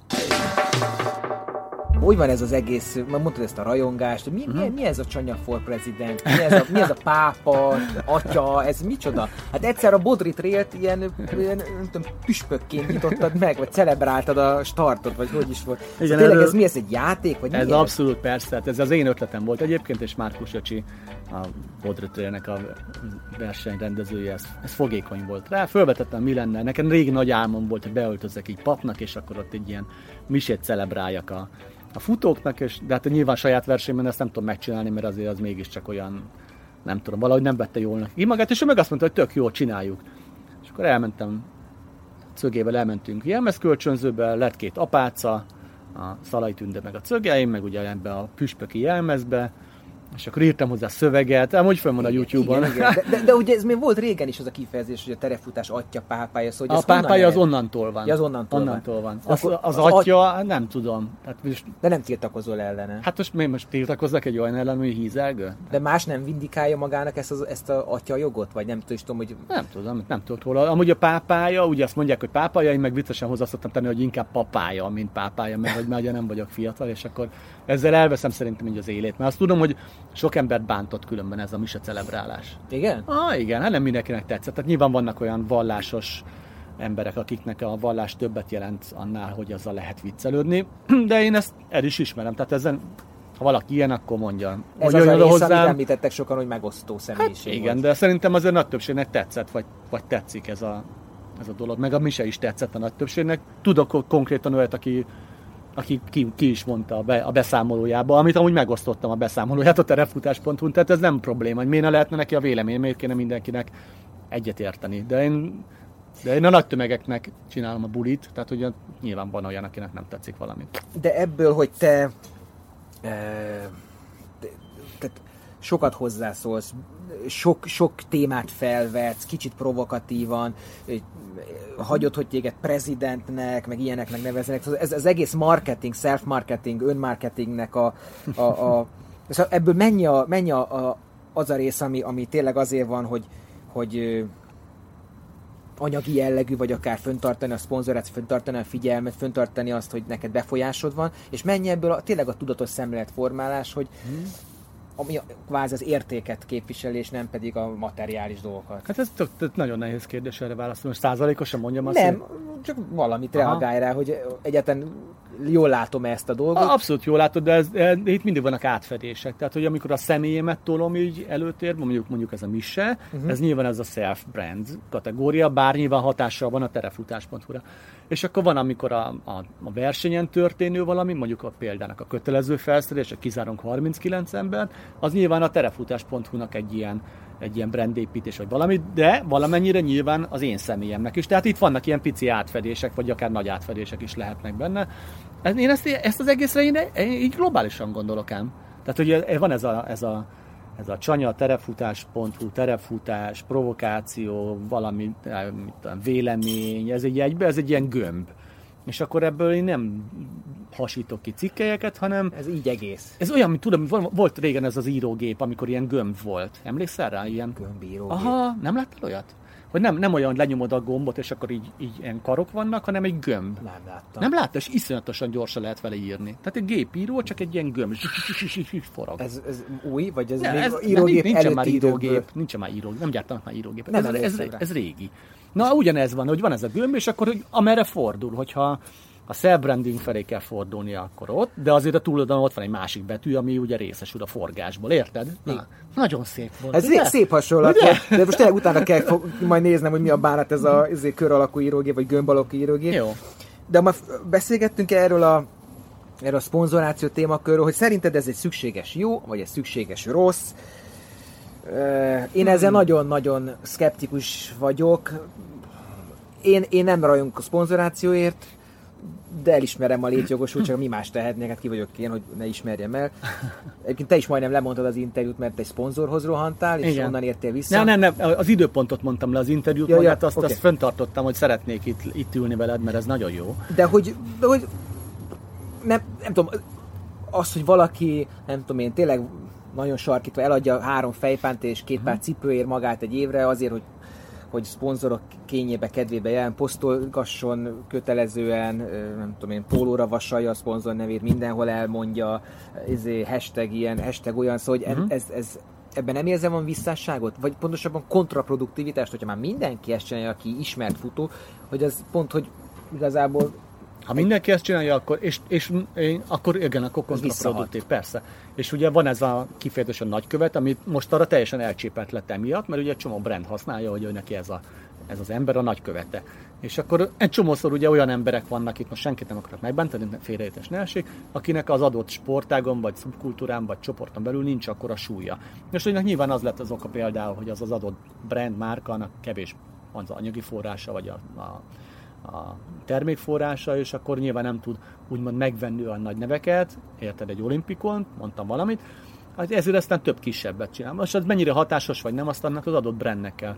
Hogy van ez az egész, már mondtad ezt a rajongást, hogy mi, Mhm. mi, mi ez a Csanya for President, mi ez, a, mi ez a pápa, atya, ez micsoda? Hát egyszer a Bodri Trailt ilyen, ilyen nem tudom, püspökként nyitottad meg, vagy celebráltad a startot, vagy hogy is volt. Igen, szóval tényleg erről- ez mi, ez egy játék, vagy mi Ez abszolút persze, tehát ez az én ötletem volt egyébként, és Márkus Öcsi, a Bodrötrélnek a versenyrendezője, ez, ez fogékony volt rá. Fölvetettem, mi lenne. Nekem régi nagy álmom volt, hogy beöltözek így papnak, és akkor ott egy ilyen misét celebráljak a, a futóknak, és, de hát nyilván saját versenyben ezt nem tudom megcsinálni, mert azért az mégiscsak olyan, nem tudom, valahogy nem vette jól neki magát, és ő meg azt mondta, hogy tök jó, csináljuk. És akkor elmentem, cögével elmentünk jelmezkölcsönzőbe, lett két apáca, a Szalai Tünde meg a cögeim, meg ugye ebbe a püspöki jelmezbe, és akkor írtam hozzá szöveget, amúgy fönn van a YouTube-on. Igen, igen. De, de, de, ugye ez még volt régen is az a kifejezés, hogy a terefutás atya pápája, szóval hogy A pápája az onnantól van. Ja, az onnantól van. onnantól van. De Az, akkor az, az atya, nem tudom. Tehát most, De nem tiltakozol ellene. hát most miért most tiltakoznak egy olyan ellen, hogy hízelgő? De más nem vindikálja magának ezt, az, ezt a atya jogot? Vagy nem tudom, hogy Nem tudom, nem tudok róla. Amúgy a pápája, ugye azt mondják, hogy pápája, én meg viccesen hozzá szoktam tenni, hogy inkább papája, mint pápája, mert hogy már ugye nem vagyok fiatal, és akkor ezzel elveszem szerintem így az élét. Mert azt tudom, hogy sok embert bántott különben ez a mise celebrálás. igen? Ah, igen, hát nem mindenkinek tetszett. Tehát nyilván vannak olyan vallásos emberek, akiknek a vallás többet jelent annál, hogy azzal lehet viccelődni, [clears throat] de én ezt el is ismerem. Tehát ezen, ha valaki ilyen, akkor mondja. Ez Mondja az a rész, amit említettek sokan, hogy megosztó személyiség Hát igen, volt. de szerintem azért nagy többségnek tetszett, vagy, vagy tetszik ez a, ez a dolog. Meg a mise is tetszett a nagy többségnek. Tudok ko- konkrétan olyat, aki, aki ki, ki is mondta be, a beszámolójába, amit amúgy megosztottam a beszámolóját a terefutás.hu, tehát ez nem probléma, hogy miért ne lehetne neki a vélemény, miért kéne mindenkinek egyet érteni. De én, de én a nagy tömegeknek csinálom a bulit, tehát ugye nyilván van olyan, akinek nem tetszik valami. De ebből, hogy te e, te- tehát sokat hozzászólsz, sok, sok témát felvetsz, kicsit provokatívan, hagyod, hogy téged prezidentnek, meg ilyeneknek neveznek. Szóval Ez az egész marketing, self-marketing, önmarketingnek a, a, a szóval ebből mennyi, a, mennyi a, a, az a rész, ami, ami tényleg azért van, hogy, hogy anyagi jellegű, vagy akár föntartani a szponzorát, föntartani a figyelmet, föntartani azt, hogy neked befolyásod van, és mennyi ebből a, tényleg a tudatos szemléletformálás, hogy ami kvázi az értéket képviseli, és nem pedig a materiális dolgokat. Hát ez tök, tök nagyon nehéz kérdés erre válaszolni. Most százalékosan mondjam azt, Nem, hogy- csak valamit Aha. reagálj rá, hogy egyáltalán jól látom ezt a dolgot. Abszolút jól látod, de ez, e, itt mindig vannak átfedések. Tehát, hogy amikor a személyemet tolom így előtérbe, mondjuk, mondjuk ez a mise, uh-huh. ez nyilván ez a self-brand kategória, bár nyilván hatással van a terefutás.hu-ra. És akkor van, amikor a, a, a versenyen történő valami, mondjuk a példának a kötelező felszerelés, a kizárunk 39 embert, az nyilván a terefutás.hu-nak egy ilyen, egy ilyen brandépítés, vagy valami, de valamennyire nyilván az én személyemnek is. Tehát itt vannak ilyen pici átfedések, vagy akár nagy átfedések is lehetnek benne. Én ezt, ezt az egészre én, én így globálisan gondolok ám. Tehát ugye van ez a, ez a, ez a csanya, terefutás.hu, terefutás, provokáció, valami eh, mit tudom, vélemény, ez egy egybe, ez egy ilyen gömb. és akkor ebből én nem hasítok ki cikkelyeket, hanem Ez így egész. ez olyan, mint tudom, volt régen ez az írógép, amikor ilyen gömb volt. Emlékszel rá? Ilyen... Gömbíró. Aha, nem láttál olyat? Hogy nem, nem olyan, lenyomod a gombot, és akkor így, így ilyen karok vannak, hanem egy gömb. Nem láttam. Nem láttad, és iszonyatosan gyorsan lehet vele írni. Tehát egy gépíró, csak egy ilyen gömb. Forog. Ez, ez új, vagy ez Ne, még ez, írógép nincsen előtti már írógép, nincsen már írógép, nem gyártanak már írógépet. Nem Ez, ez, ez, ez, régi. Na, ugyanez van, hogy van ez a gömb, és akkor hogy amerre fordul, hogyha a self-branding felé kell fordulnia, akkor ott, de azért a túloldalon ott van egy másik betű, ami ugye részesül a forgásból, érted? Na, nagyon szép volt. Ez ugye? szép, hasonlat, Ugye? de most tényleg utána kell fog, majd néznem, hogy mi a bánat ez a ez kör alakú írógép, vagy gömb alakú írógép. Jó. De ma beszélgettünk erről a erről a szponzoráció témakörről, hogy szerinted ez egy szükséges jó, vagy egy szükséges rossz. Én ezzel nagyon-nagyon szkeptikus vagyok. Én, én nem rajongok a szponzorációért, de elismerem a létjogosultságot, mi más tehetnék, hát ki vagyok én, hogy ne ismerjem el. Egyébként te is majdnem lemondtad az interjút, mert egy szponzorhoz rohantál, és Igen. onnan értél vissza. Nem, nem, nem, az időpontot mondtam le az interjút, Ja, ja, ja, magát azt, oké. azt fenntartottam, hogy szeretnék itt, itt ülni veled, mert ez nagyon jó. De hogy, de hogy nem, nem tudom, az, hogy valaki, nem tudom én, tényleg nagyon sarkítva eladja három fejpánt és két Mhm. pár cipőért magát egy évre azért, hogy hogy szponzorok kényébe, kedvébe jelen posztolgasson kötelezően, nem tudom én, pólóra vasalja a szponzor nevét, mindenhol elmondja, izé, hashtag ilyen, hashtag olyan, szóval hogy Mhm. ez, ez, ebben nem érzem van visszásságot? Vagy pontosabban kontraproduktivitást, hogyha már mindenki ezt csinálja, aki ismert futó, hogy az pont, hogy igazából Ha mindenki ezt csinálja, akkor, és, és én, akkor igen, akkor kontraproduktív, persze. És ugye van ez a kifejezetten nagykövet, amit most arra teljesen elcsépelt lett emiatt, mert ugye egy csomó brand használja, hogy ő neki ez, a, ez az ember a nagykövete. És akkor egy csomószor ugye olyan emberek vannak, itt most senkit nem akarok megbántani, félreértés ne essék, akinek az adott sportágon, vagy szubkultúrán, vagy csoporton belül nincs akkora súlya. És hogy nyilván az lett az oka például, hogy az az adott brand márkának kevés az anyagi forrása, vagy a, a a termékforrása, és akkor nyilván nem tud úgymond megvenni olyan nagy neveket, érted egy olimpikon, mondtam valamit, hát ezért aztán több kisebbet csinál. Most az mennyire hatásos vagy nem, azt annak az adott brandnek kell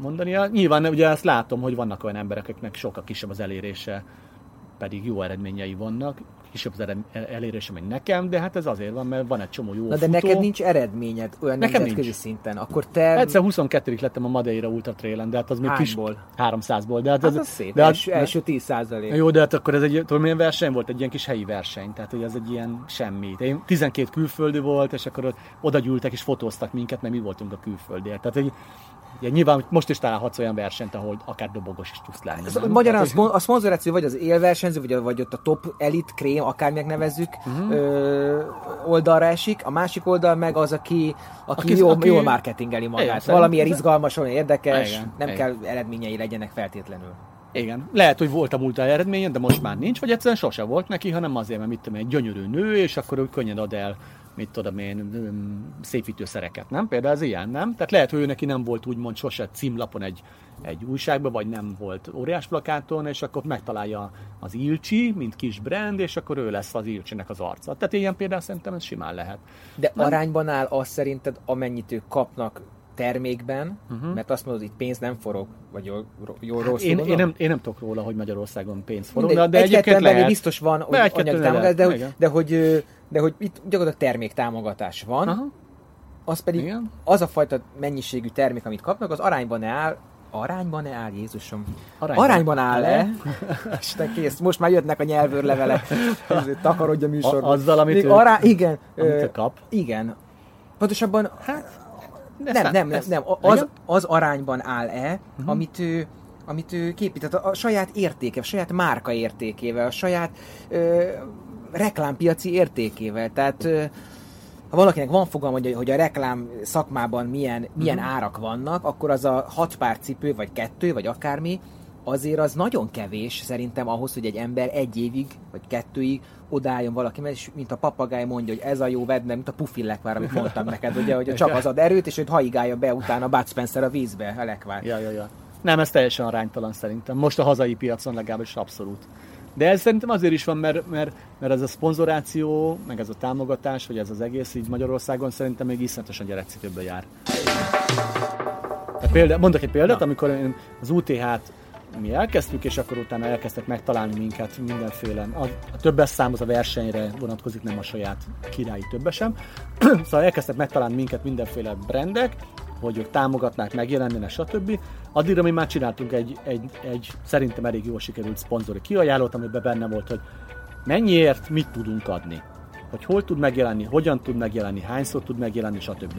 mondania. Nyilván ugye ezt látom, hogy vannak olyan emberek, akiknek sokkal kisebb az elérése, pedig jó eredményei vannak, kisebb az ered- elérése, mint nekem, de hát ez azért van, mert van egy csomó jó Na de futó. neked nincs eredményed olyan Nekem nemzetközi nincs. szinten, akkor te... Egyszer 22 lettem a Madeira Ultra Trailen, de hát az még kis... Hányból? 300-ból. De hát, Hát az, az szép, de hát- első, első 10 százalék. jó, de hát akkor ez egy, tudom, milyen verseny volt? Egy ilyen kis helyi verseny, tehát hogy ez egy ilyen semmi. Én 12 külföldi volt, és akkor oda gyűltek és fotóztak minket, mert mi voltunk a külföldiek. Tehát, hogy ugye, nyilván most is találhatsz olyan versenyt, ahol akár dobogos is tudsz lenni. Nem? Magyarán a, a szponzoráció vagy az élversenyző, vagy, vagy ott a top elit krém, akárminek nevezzük, uh-huh. ö, oldalra esik, a másik oldal meg az, aki, aki, Aki- jól, aki- jól marketingeli magát. Igen, Valamiért szerint- izgalmas, olyan érdekes, Igen, nem igen. kell eredményei legyenek feltétlenül. Igen, lehet, hogy volt a múlt eredménye, de most már nincs, vagy egyszerűen sose volt neki, hanem azért, mert mit tudom egy gyönyörű nő, és akkor ő könnyen ad el, mit tudom én, öm, szépítőszereket, nem? Például ez ilyen, nem? Tehát lehet, hogy ő neki nem volt úgymond sose címlapon egy, egy újságban, vagy nem volt óriás plakáton, és akkor megtalálja az Ilcsi, mint kis brand, és akkor ő lesz az Ilcsinek az arca. Tehát ilyen például szerintem ez simán lehet. De Nem? arányban áll az szerinted, amennyit ők kapnak termékben, uh-huh. mert azt mondod, hogy itt pénz nem forog, vagy jól, jól rossz. Hát Én, én, nem, én nem tudok róla, hogy Magyarországon pénz forog, Mindegy, de egy-kettő egyébként lehet. biztos van hogy De anyagi lehet, támogatás, de hogy, de, hogy, de itt gyakorlatilag termék támogatás van, Aha. az pedig Igen. az a fajta mennyiségű termék, amit kapnak, az arányban áll, arányban áll, Jézusom? Arányban. Arányban, áll-e? Este [laughs] kész, most már jöttnek a nyelvőrlevelek, [laughs] takarodj a műsorban. A- azzal, amit Még ő- ará... Igen, Amit ő kap. igen. Pontosabban, Hát, nem, nem, nem, nem. Az, az arányban áll-e, uh-huh. amit ő amit ő képített, a, a saját értéke, a saját márka értékével, a saját ö, reklámpiaci értékével. Tehát ö, ha valakinek van fogalma, hogy, hogy a reklám szakmában milyen, milyen uh-huh. árak vannak, akkor az a hat pár cipő, vagy kettő, vagy akármi, azért az nagyon kevés szerintem ahhoz, hogy egy ember egy évig, vagy kettőig odálljon valaki, mert és mint a papagáj mondja, hogy ez a jó vedne, mint a pufillekvár, amit mondtam [laughs] neked, ugye, hogy csak az ad erőt, és őt haigálja be utána Bud Spencer a vízbe, a lekvár. Ja, ja, ja. Nem, ez teljesen aránytalan szerintem. Most a hazai piacon legalábbis abszolút. De ez szerintem azért is van, mert, mert, mert ez a szponzoráció, meg ez a támogatás, vagy ez az egész így Magyarországon szerintem még iszonyatosan gyerekcipőből jár. Példa, mondok egy példát, amikor én az UTH-t mi elkezdtük, és akkor utána elkezdtek megtalálni minket mindenféle. A, a többes szám az a versenyre vonatkozik, nem a saját királyi többesem. [clears throat] szóval elkezdtek megtalálni minket mindenféle brandek, hogy ők támogatnák, megjelennének, stb. Addigra mi már csináltunk egy, egy, egy szerintem elég jól sikerült szponzori kiajánlót, amiben benne volt, hogy mennyiért mit tudunk adni. Hogy hol tud megjelenni, hogyan tud megjelenni, hányszor tud megjelenni, stb.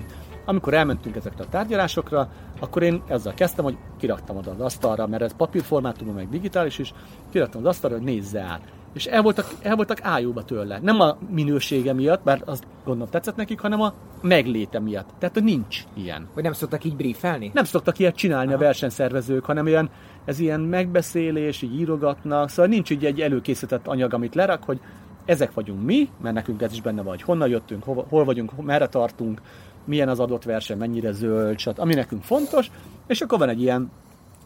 Amikor elmentünk ezekre a tárgyalásokra, akkor én ezzel kezdtem, hogy kiraktam oda az asztalra, mert ez papírformátumban, meg digitális is, kiraktam az asztalra, hogy nézze át. És el voltak, el voltak ájúba tőle. Nem a minősége miatt, bár azt gondolom tetszett nekik, hanem a megléte miatt. Tehát, hogy nincs ilyen. Vagy nem szoktak így briefelni? Nem szoktak ilyet csinálni Aha. a versenyszervezők, hanem ilyen, ez ilyen megbeszélés, így írogatnak, szóval nincs így egy előkészített anyag, amit lerak, hogy ezek vagyunk mi, mert nekünk ez is benne van, hogy honnan jöttünk, hol, hol vagyunk, merre tartunk, milyen az adott verseny, mennyire zöld, stb. ami nekünk fontos, és akkor van egy ilyen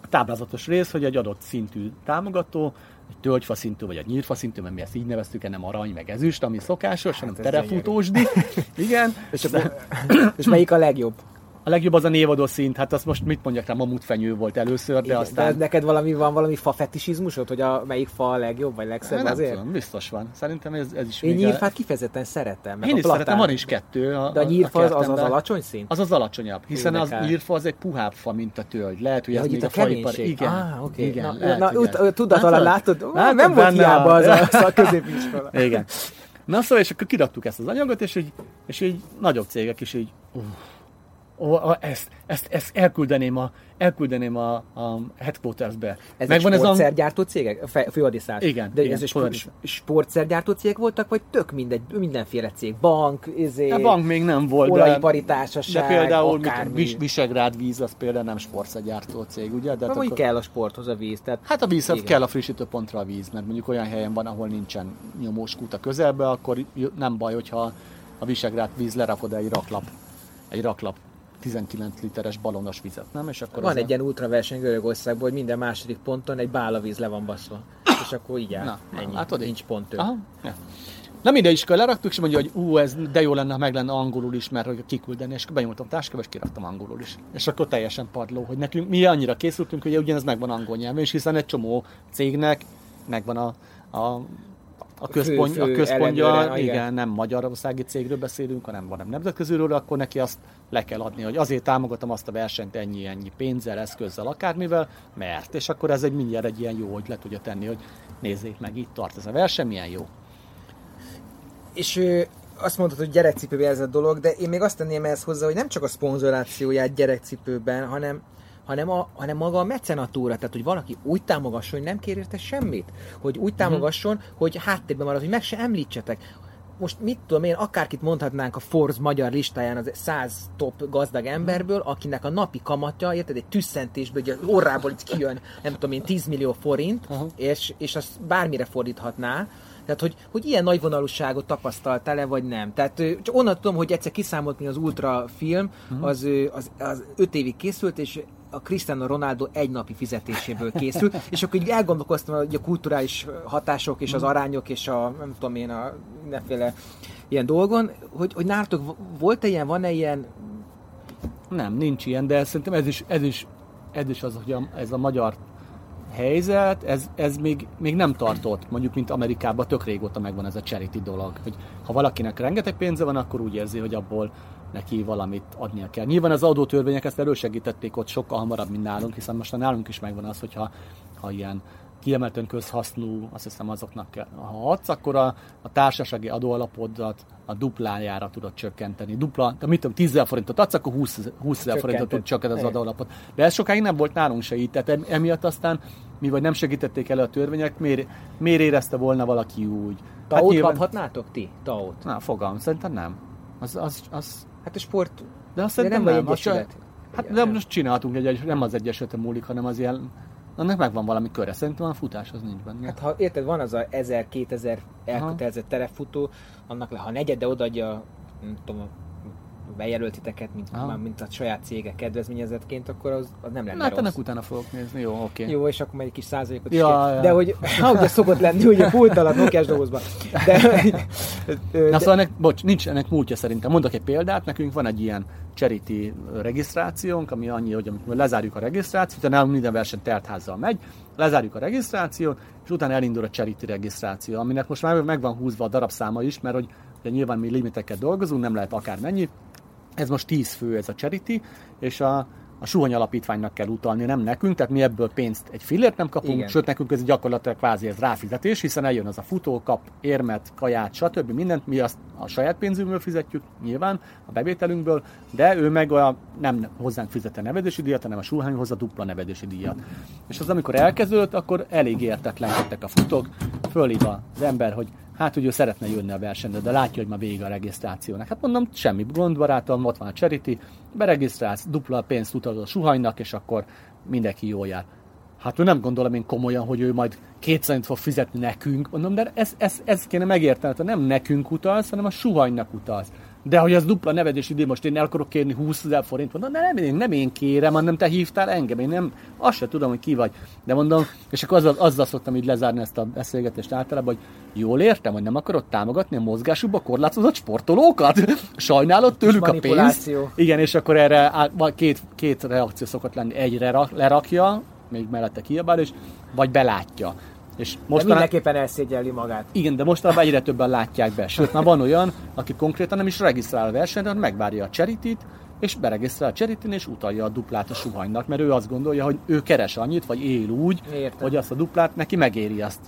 táblázatos rész, hogy egy adott szintű támogató, egy tölgyfa szintű, vagy egy nyírfa szintű, mert mi ezt így neveztük, nem arany, meg ezüst, ami szokásos, hanem hát terefutósdi. Igen. [laughs] és, akkor, és melyik a legjobb? A legjobb az a névadó szint, hát azt most mit mondjak rá, mamutfenyő volt először, de Igen, aztán... De neked valami van, valami fa fetisizmusod, hogy a melyik fa a legjobb, vagy legszebb nem azért? Tudom, biztos van. Szerintem ez, ez is Én nyírfát kifejezetten szeretem. Én is platán... szeretem, van is kettő. A, de a nyírfa az, az az alacsony szint? Az az alacsonyabb, hiszen Érdekel. az nyírfa az egy puhább fa, mint a tölgy. Lehet, hogy ja, ez még a faipar... Igen, ah, okay. igen. Na, lehet, na, igen. tudat alatt látod, nem volt hiába az a, [laughs] a középiskola. Igen. Na szóval, és akkor kiraktuk ezt az anyagot, és így, és így nagyobb cégek is így, uh, ó, ezt, ezt, ezt elküldeném a, elküldeném a, a headquartersbe. Ez Megvan egy sportszergyártó cégek? Főadiszás. Igen. De igen, ez sport, sportszergyártó cégek voltak, vagy tök mindegy, mindenféle cég? Bank, izé, a bank még nem volt, társaság, de például Vis, Visegrád víz, az például nem sportszergyártó cég, ugye? De hát akkor... kell a sporthoz a víz. Tehát... Hát a víz, igen. kell a frissítő pontra a víz, mert mondjuk olyan helyen van, ahol nincsen nyomós kút a közelbe, akkor nem baj, hogyha a Visegrád víz lerakod egy raklap egy raklap 19 literes balonos vizet, nem? És akkor van egy a... ilyen ultraverseny Görögországban, hogy minden második ponton egy bálavíz le van baszva. És akkor így áll. Na, Ennyi. Látod, nincs pont. Aha. Ja. Na mindegy, is leraktuk, és mondja, hogy ú, ez de jó lenne, ha meg lenne angolul is, mert hogy kiküldeni, és benyújtom táskába, és kiraktam angolul is. És akkor teljesen padló, hogy nekünk mi annyira készültünk, hogy ugyanez megvan angol nyelven, és hiszen egy csomó cégnek megvan a, a a, központ, fő, fő a központja, igen, igen, nem magyarországi cégről beszélünk, hanem van nemzetköziről, akkor neki azt le kell adni, hogy azért támogatom azt a versenyt ennyi-ennyi pénzzel, eszközzel, akármivel, mert, és akkor ez egy mindjárt egy ilyen jó, hogy le tudja tenni, hogy nézzék meg, itt tart ez a verseny, milyen jó. És azt mondtad, hogy gyerekcipőben ez a dolog, de én még azt tenném ehhez hozzá, hogy nem csak a szponzorációját gyerekcipőben, hanem hanem, a, hanem maga a mecenatúra, tehát hogy valaki úgy támogasson, hogy nem kér érte semmit, hogy úgy mhm. támogasson, uh-huh. hogy háttérben marad, hogy meg se említsetek. Most mit tudom én, akárkit mondhatnánk a Forbes magyar listáján az 100 top gazdag emberből, akinek a napi kamatja, érted, egy tüsszentésből, hogy orrából itt kijön, nem tudom én, 10 millió forint, uh-huh. és, és azt bármire fordíthatná, tehát, hogy, hogy ilyen nagy vonalúságot tapasztaltál-e, vagy nem? Tehát csak onnan tudom, hogy egyszer kiszámolt, mi az Ultra film, mhm. az, az, az öt évig készült, és a Cristiano Ronaldo egy napi fizetéséből készül, [laughs] és akkor így elgondolkoztam, hogy a kulturális hatások és az mhm. arányok és a, nem tudom én, a mindenféle ilyen dolgon, hogy, hogy nálatok volt-e ilyen, van-e ilyen? Nem, nincs ilyen, de szerintem ez is, ez is, ez is az, hogy a, ez a magyar helyzet, ez, ez még, még nem tartott, mondjuk, mint Amerikában tök régóta megvan ez a charity dolog, hogy ha valakinek rengeteg pénze van, akkor úgy érzi, hogy abból neki valamit adnia kell. Nyilván az adótörvények ezt elősegítették ott sokkal hamarabb, mint nálunk, hiszen most nálunk is megvan az, hogyha ha ilyen kiemelten közhasznú, azt hiszem azoknak kell. Ha adsz, akkor a, a társasági adóalapodat a duplájára tudod csökkenteni. Dupla, de mit tudom, 10 forintot adsz, akkor 20, 20 ezer forintot tud csökkenteni az adóalapot. De ez sokáig nem volt nálunk se így, tehát emiatt aztán mi vagy nem segítették elő a törvények, miért, miért érezte volna valaki úgy? Taót hát nyilván... kaphatnátok ti? Taót? Na, fogalm, szerintem nem. Az, az, az... Hát a sport... De azt szerintem nem. nem. Vagy Hát de most csináltunk egy, nem az egyesületen múlik, hanem az ilyen annak megvan valami köre. Szerintem a futás az nincs benne. Hát ha érted, van az a 1000-2000 elkötelezett terefutó, annak le, ha negyede odaadja, nem tudom, bejelöltiteket, mint, már, mint a saját cége kedvezményezetként, akkor az, az nem lenne hát ennek utána fogok nézni, jó, oké. Okay. Jó, és akkor majd egy kis százalékot ja, is ja. De hogy, ha, ugye szokott lenni, ugye pult alatt, Nokiás dobozban. De, [laughs] de, Na szóval ennek, bocs, nincs ennek múltja szerintem. Mondok egy példát, nekünk van egy ilyen charity regisztrációnk, ami annyi, hogy amikor lezárjuk a regisztrációt, utána minden verseny teltházzal megy, lezárjuk a regisztrációt, és utána elindul a charity regisztráció, aminek most már meg van húzva a darabszáma is, mert hogy ugye nyilván mi limiteket dolgozunk, nem lehet akár mennyi. Ez most 10 fő ez a charity, és a, a suhany alapítványnak kell utalni, nem nekünk, tehát mi ebből pénzt egy fillért nem kapunk, Igen. sőt nekünk ez gyakorlatilag kvázi ez ráfizetés, hiszen eljön az a futó, kap érmet, kaját, stb. mindent, mi azt a saját pénzünkből fizetjük, nyilván, a bevételünkből, de ő meg a, nem hozzánk fizet a nevedési díjat, hanem a suhány hozza dupla nevedési díjat. És az, amikor elkezdődött, akkor elég értetlenkedtek a futók, fölhív az ember, hogy hát hogy ő szeretne jönni a versenyre, de látja, hogy ma vége a regisztrációnak. Hát mondom, semmi gond, barátom, ott van a charity, beregisztrálsz, dupla pénzt utalod a suhanynak, és akkor mindenki jól jár. Hát ő nem gondolom én komolyan, hogy ő majd kétszer fog fizetni nekünk. Mondom, de ez, ez, ez kéne megérteni, nem nekünk utalsz, hanem a suhanynak utalsz. De hogy az dupla nevedési díj, most én el akarok kérni 20 ezer forint, mondom, de nem, én, nem én kérem, hanem te hívtál engem, én nem, azt se tudom, hogy ki vagy. De mondom, és akkor azzal, azzal szoktam így lezárni ezt a beszélgetést általában, hogy jól értem, hogy nem akarod támogatni a mozgásukba korlátozott sportolókat? [laughs] Sajnálod tőlük a pénzt? Igen, és akkor erre két, két reakció szokott lenni. Egyre lerakja, még mellette kiabál, és vagy belátja. És most de mindenképpen elszégyelli magát. Igen, de mostanában egyre többen látják be. Sőt, már van olyan, aki konkrétan nem is regisztrál a versenyre, megvárja a charity és beregisztrál a charity és utalja a duplát a suhanynak, mert ő azt gondolja, hogy ő keres annyit, vagy él úgy, Értem. hogy azt a duplát neki megéri azt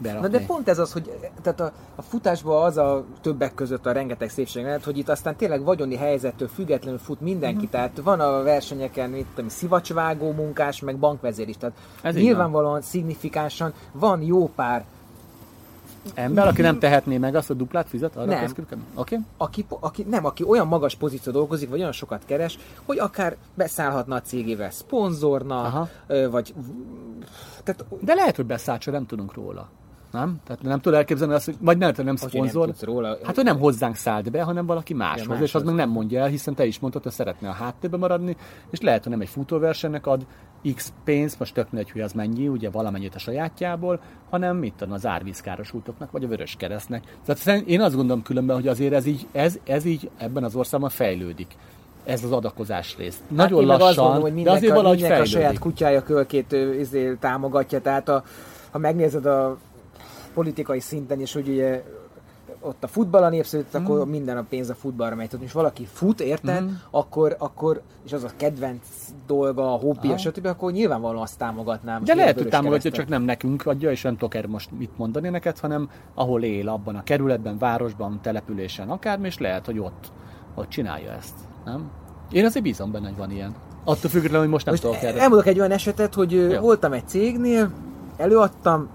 berakni. Na de pont ez az, hogy tehát a, a futásban az a többek között a rengeteg szépség lehet, hogy itt aztán tényleg vagyoni helyzettől függetlenül fut mindenki. Uh-huh. Tehát van a versenyeken, mit tudom, szivacsvágó munkás, meg bankvezér is. Tehát ez nyilvánvalóan szignifikánsan van jó pár Ember, aki nem tehetné meg azt, a duplát fizet? Arra nem. Okay. Aki, aki, nem, aki olyan magas pozíció dolgozik, vagy olyan sokat keres, hogy akár beszállhatna a cégével szponzorna, Aha. vagy... Tehát, De lehet, hogy beszállt, nem tudunk róla. Nem? Tehát nem tud elképzelni azt, hogy vagy nem, nem szponzor. Nem róla. Hát, hogy nem hozzánk szállt be, hanem valaki máshoz, ja, más és az meg nem mondja el, hiszen te is mondtad, hogy szeretne a háttérbe maradni, és lehet, hogy nem egy futóversenynek ad X pénzt, most tök egy, hogy az mennyi, ugye valamennyit a sajátjából, hanem mit tudom, az árvízkáros útoknak, vagy a vörös keresztnek. Tehát én azt gondolom különben, hogy azért ez így, ez, ez így ebben az országban fejlődik ez az adakozás rész. Hát Nagyon lassan, azt mondom, hogy de azért a saját kutyája kölkét izé, támogatja, tehát a, ha megnézed a politikai szinten is, hogy ugye ott a futball a népszerűt, mm. akkor minden a pénz a futballra megy. Tehát, és valaki fut, érted, mm. akkor, akkor, és az a kedvenc dolga, a hobbi, stb., akkor nyilvánvalóan azt támogatnám. De lehet, hogy támogatja, csak nem nekünk adja, és nem tudok erre most mit mondani neked, hanem ahol él, abban a kerületben, városban, településen, akármi, és lehet, hogy ott, ott csinálja ezt. Nem? Én azért bízom benne, hogy van ilyen. Attól függetlenül, hogy most nem most tudok erre. Elmondok egy olyan esetet, hogy Jó. voltam egy cégnél, előadtam,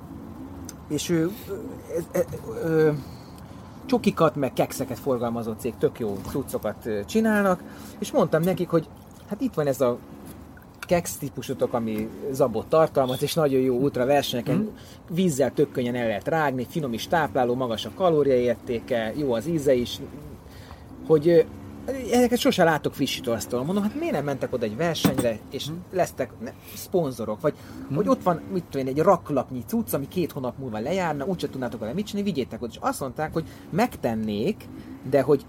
és ő, ö, ö, ö, csokikat, meg kekszeket forgalmazó cég, tök jó cuccokat csinálnak, és mondtam nekik, hogy hát itt van ez a keks típusotok, ami zabot tartalmaz, és nagyon jó útra versenyeken, mm. vízzel tök könnyen el lehet rágni, finom is tápláló, magas a kalóriaértéke, jó az íze is, hogy Ezeket sose látok frissítőasztalon. Mondom, hát miért nem mentek oda egy versenyre, és hmm. lesztek ne, szponzorok, vagy hmm. hogy ott van, mit tudom én, egy raklapnyi cucc, ami két hónap múlva lejárna, úgyse tudnátok vele mit csinálni, vigyétek oda. És azt mondták, hogy megtennék, de hogy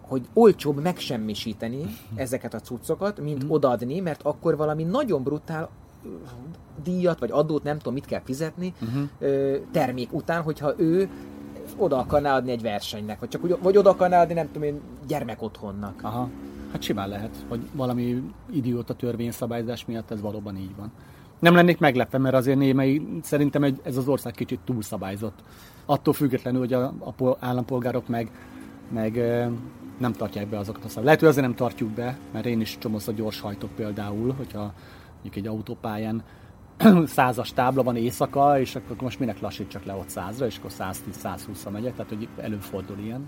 hogy olcsóbb megsemmisíteni hmm. ezeket a cuccokat, mint hmm. odaadni, mert akkor valami nagyon brutál díjat, vagy adót, nem tudom, mit kell fizetni uh-huh. termék után, hogyha ő oda akarná adni egy versenynek, vagy csak úgy, vagy oda akarná adni, nem tudom én, gyermekotthonnak. Aha. Hát simán lehet, hogy valami idióta törvényszabályzás miatt ez valóban így van. Nem lennék meglepve, mert azért némely, szerintem egy, ez az ország kicsit túlszabályzott. Attól függetlenül, hogy a, a állampolgárok meg, meg nem tartják be azokat a szabályokat. Lehet, hogy azért nem tartjuk be, mert én is csomószor gyors hajtok például, hogyha mondjuk egy autópályán százas tábla van éjszaka, és akkor most minek lassítsak le ott százra, és akkor 110-120-ra megyek, tehát hogy előfordul ilyen.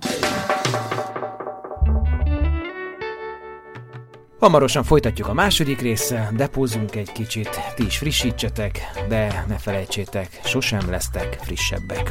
Hamarosan folytatjuk a második része, depózunk egy kicsit, ti is frissítsetek, de ne felejtsétek, sosem lesztek frissebbek.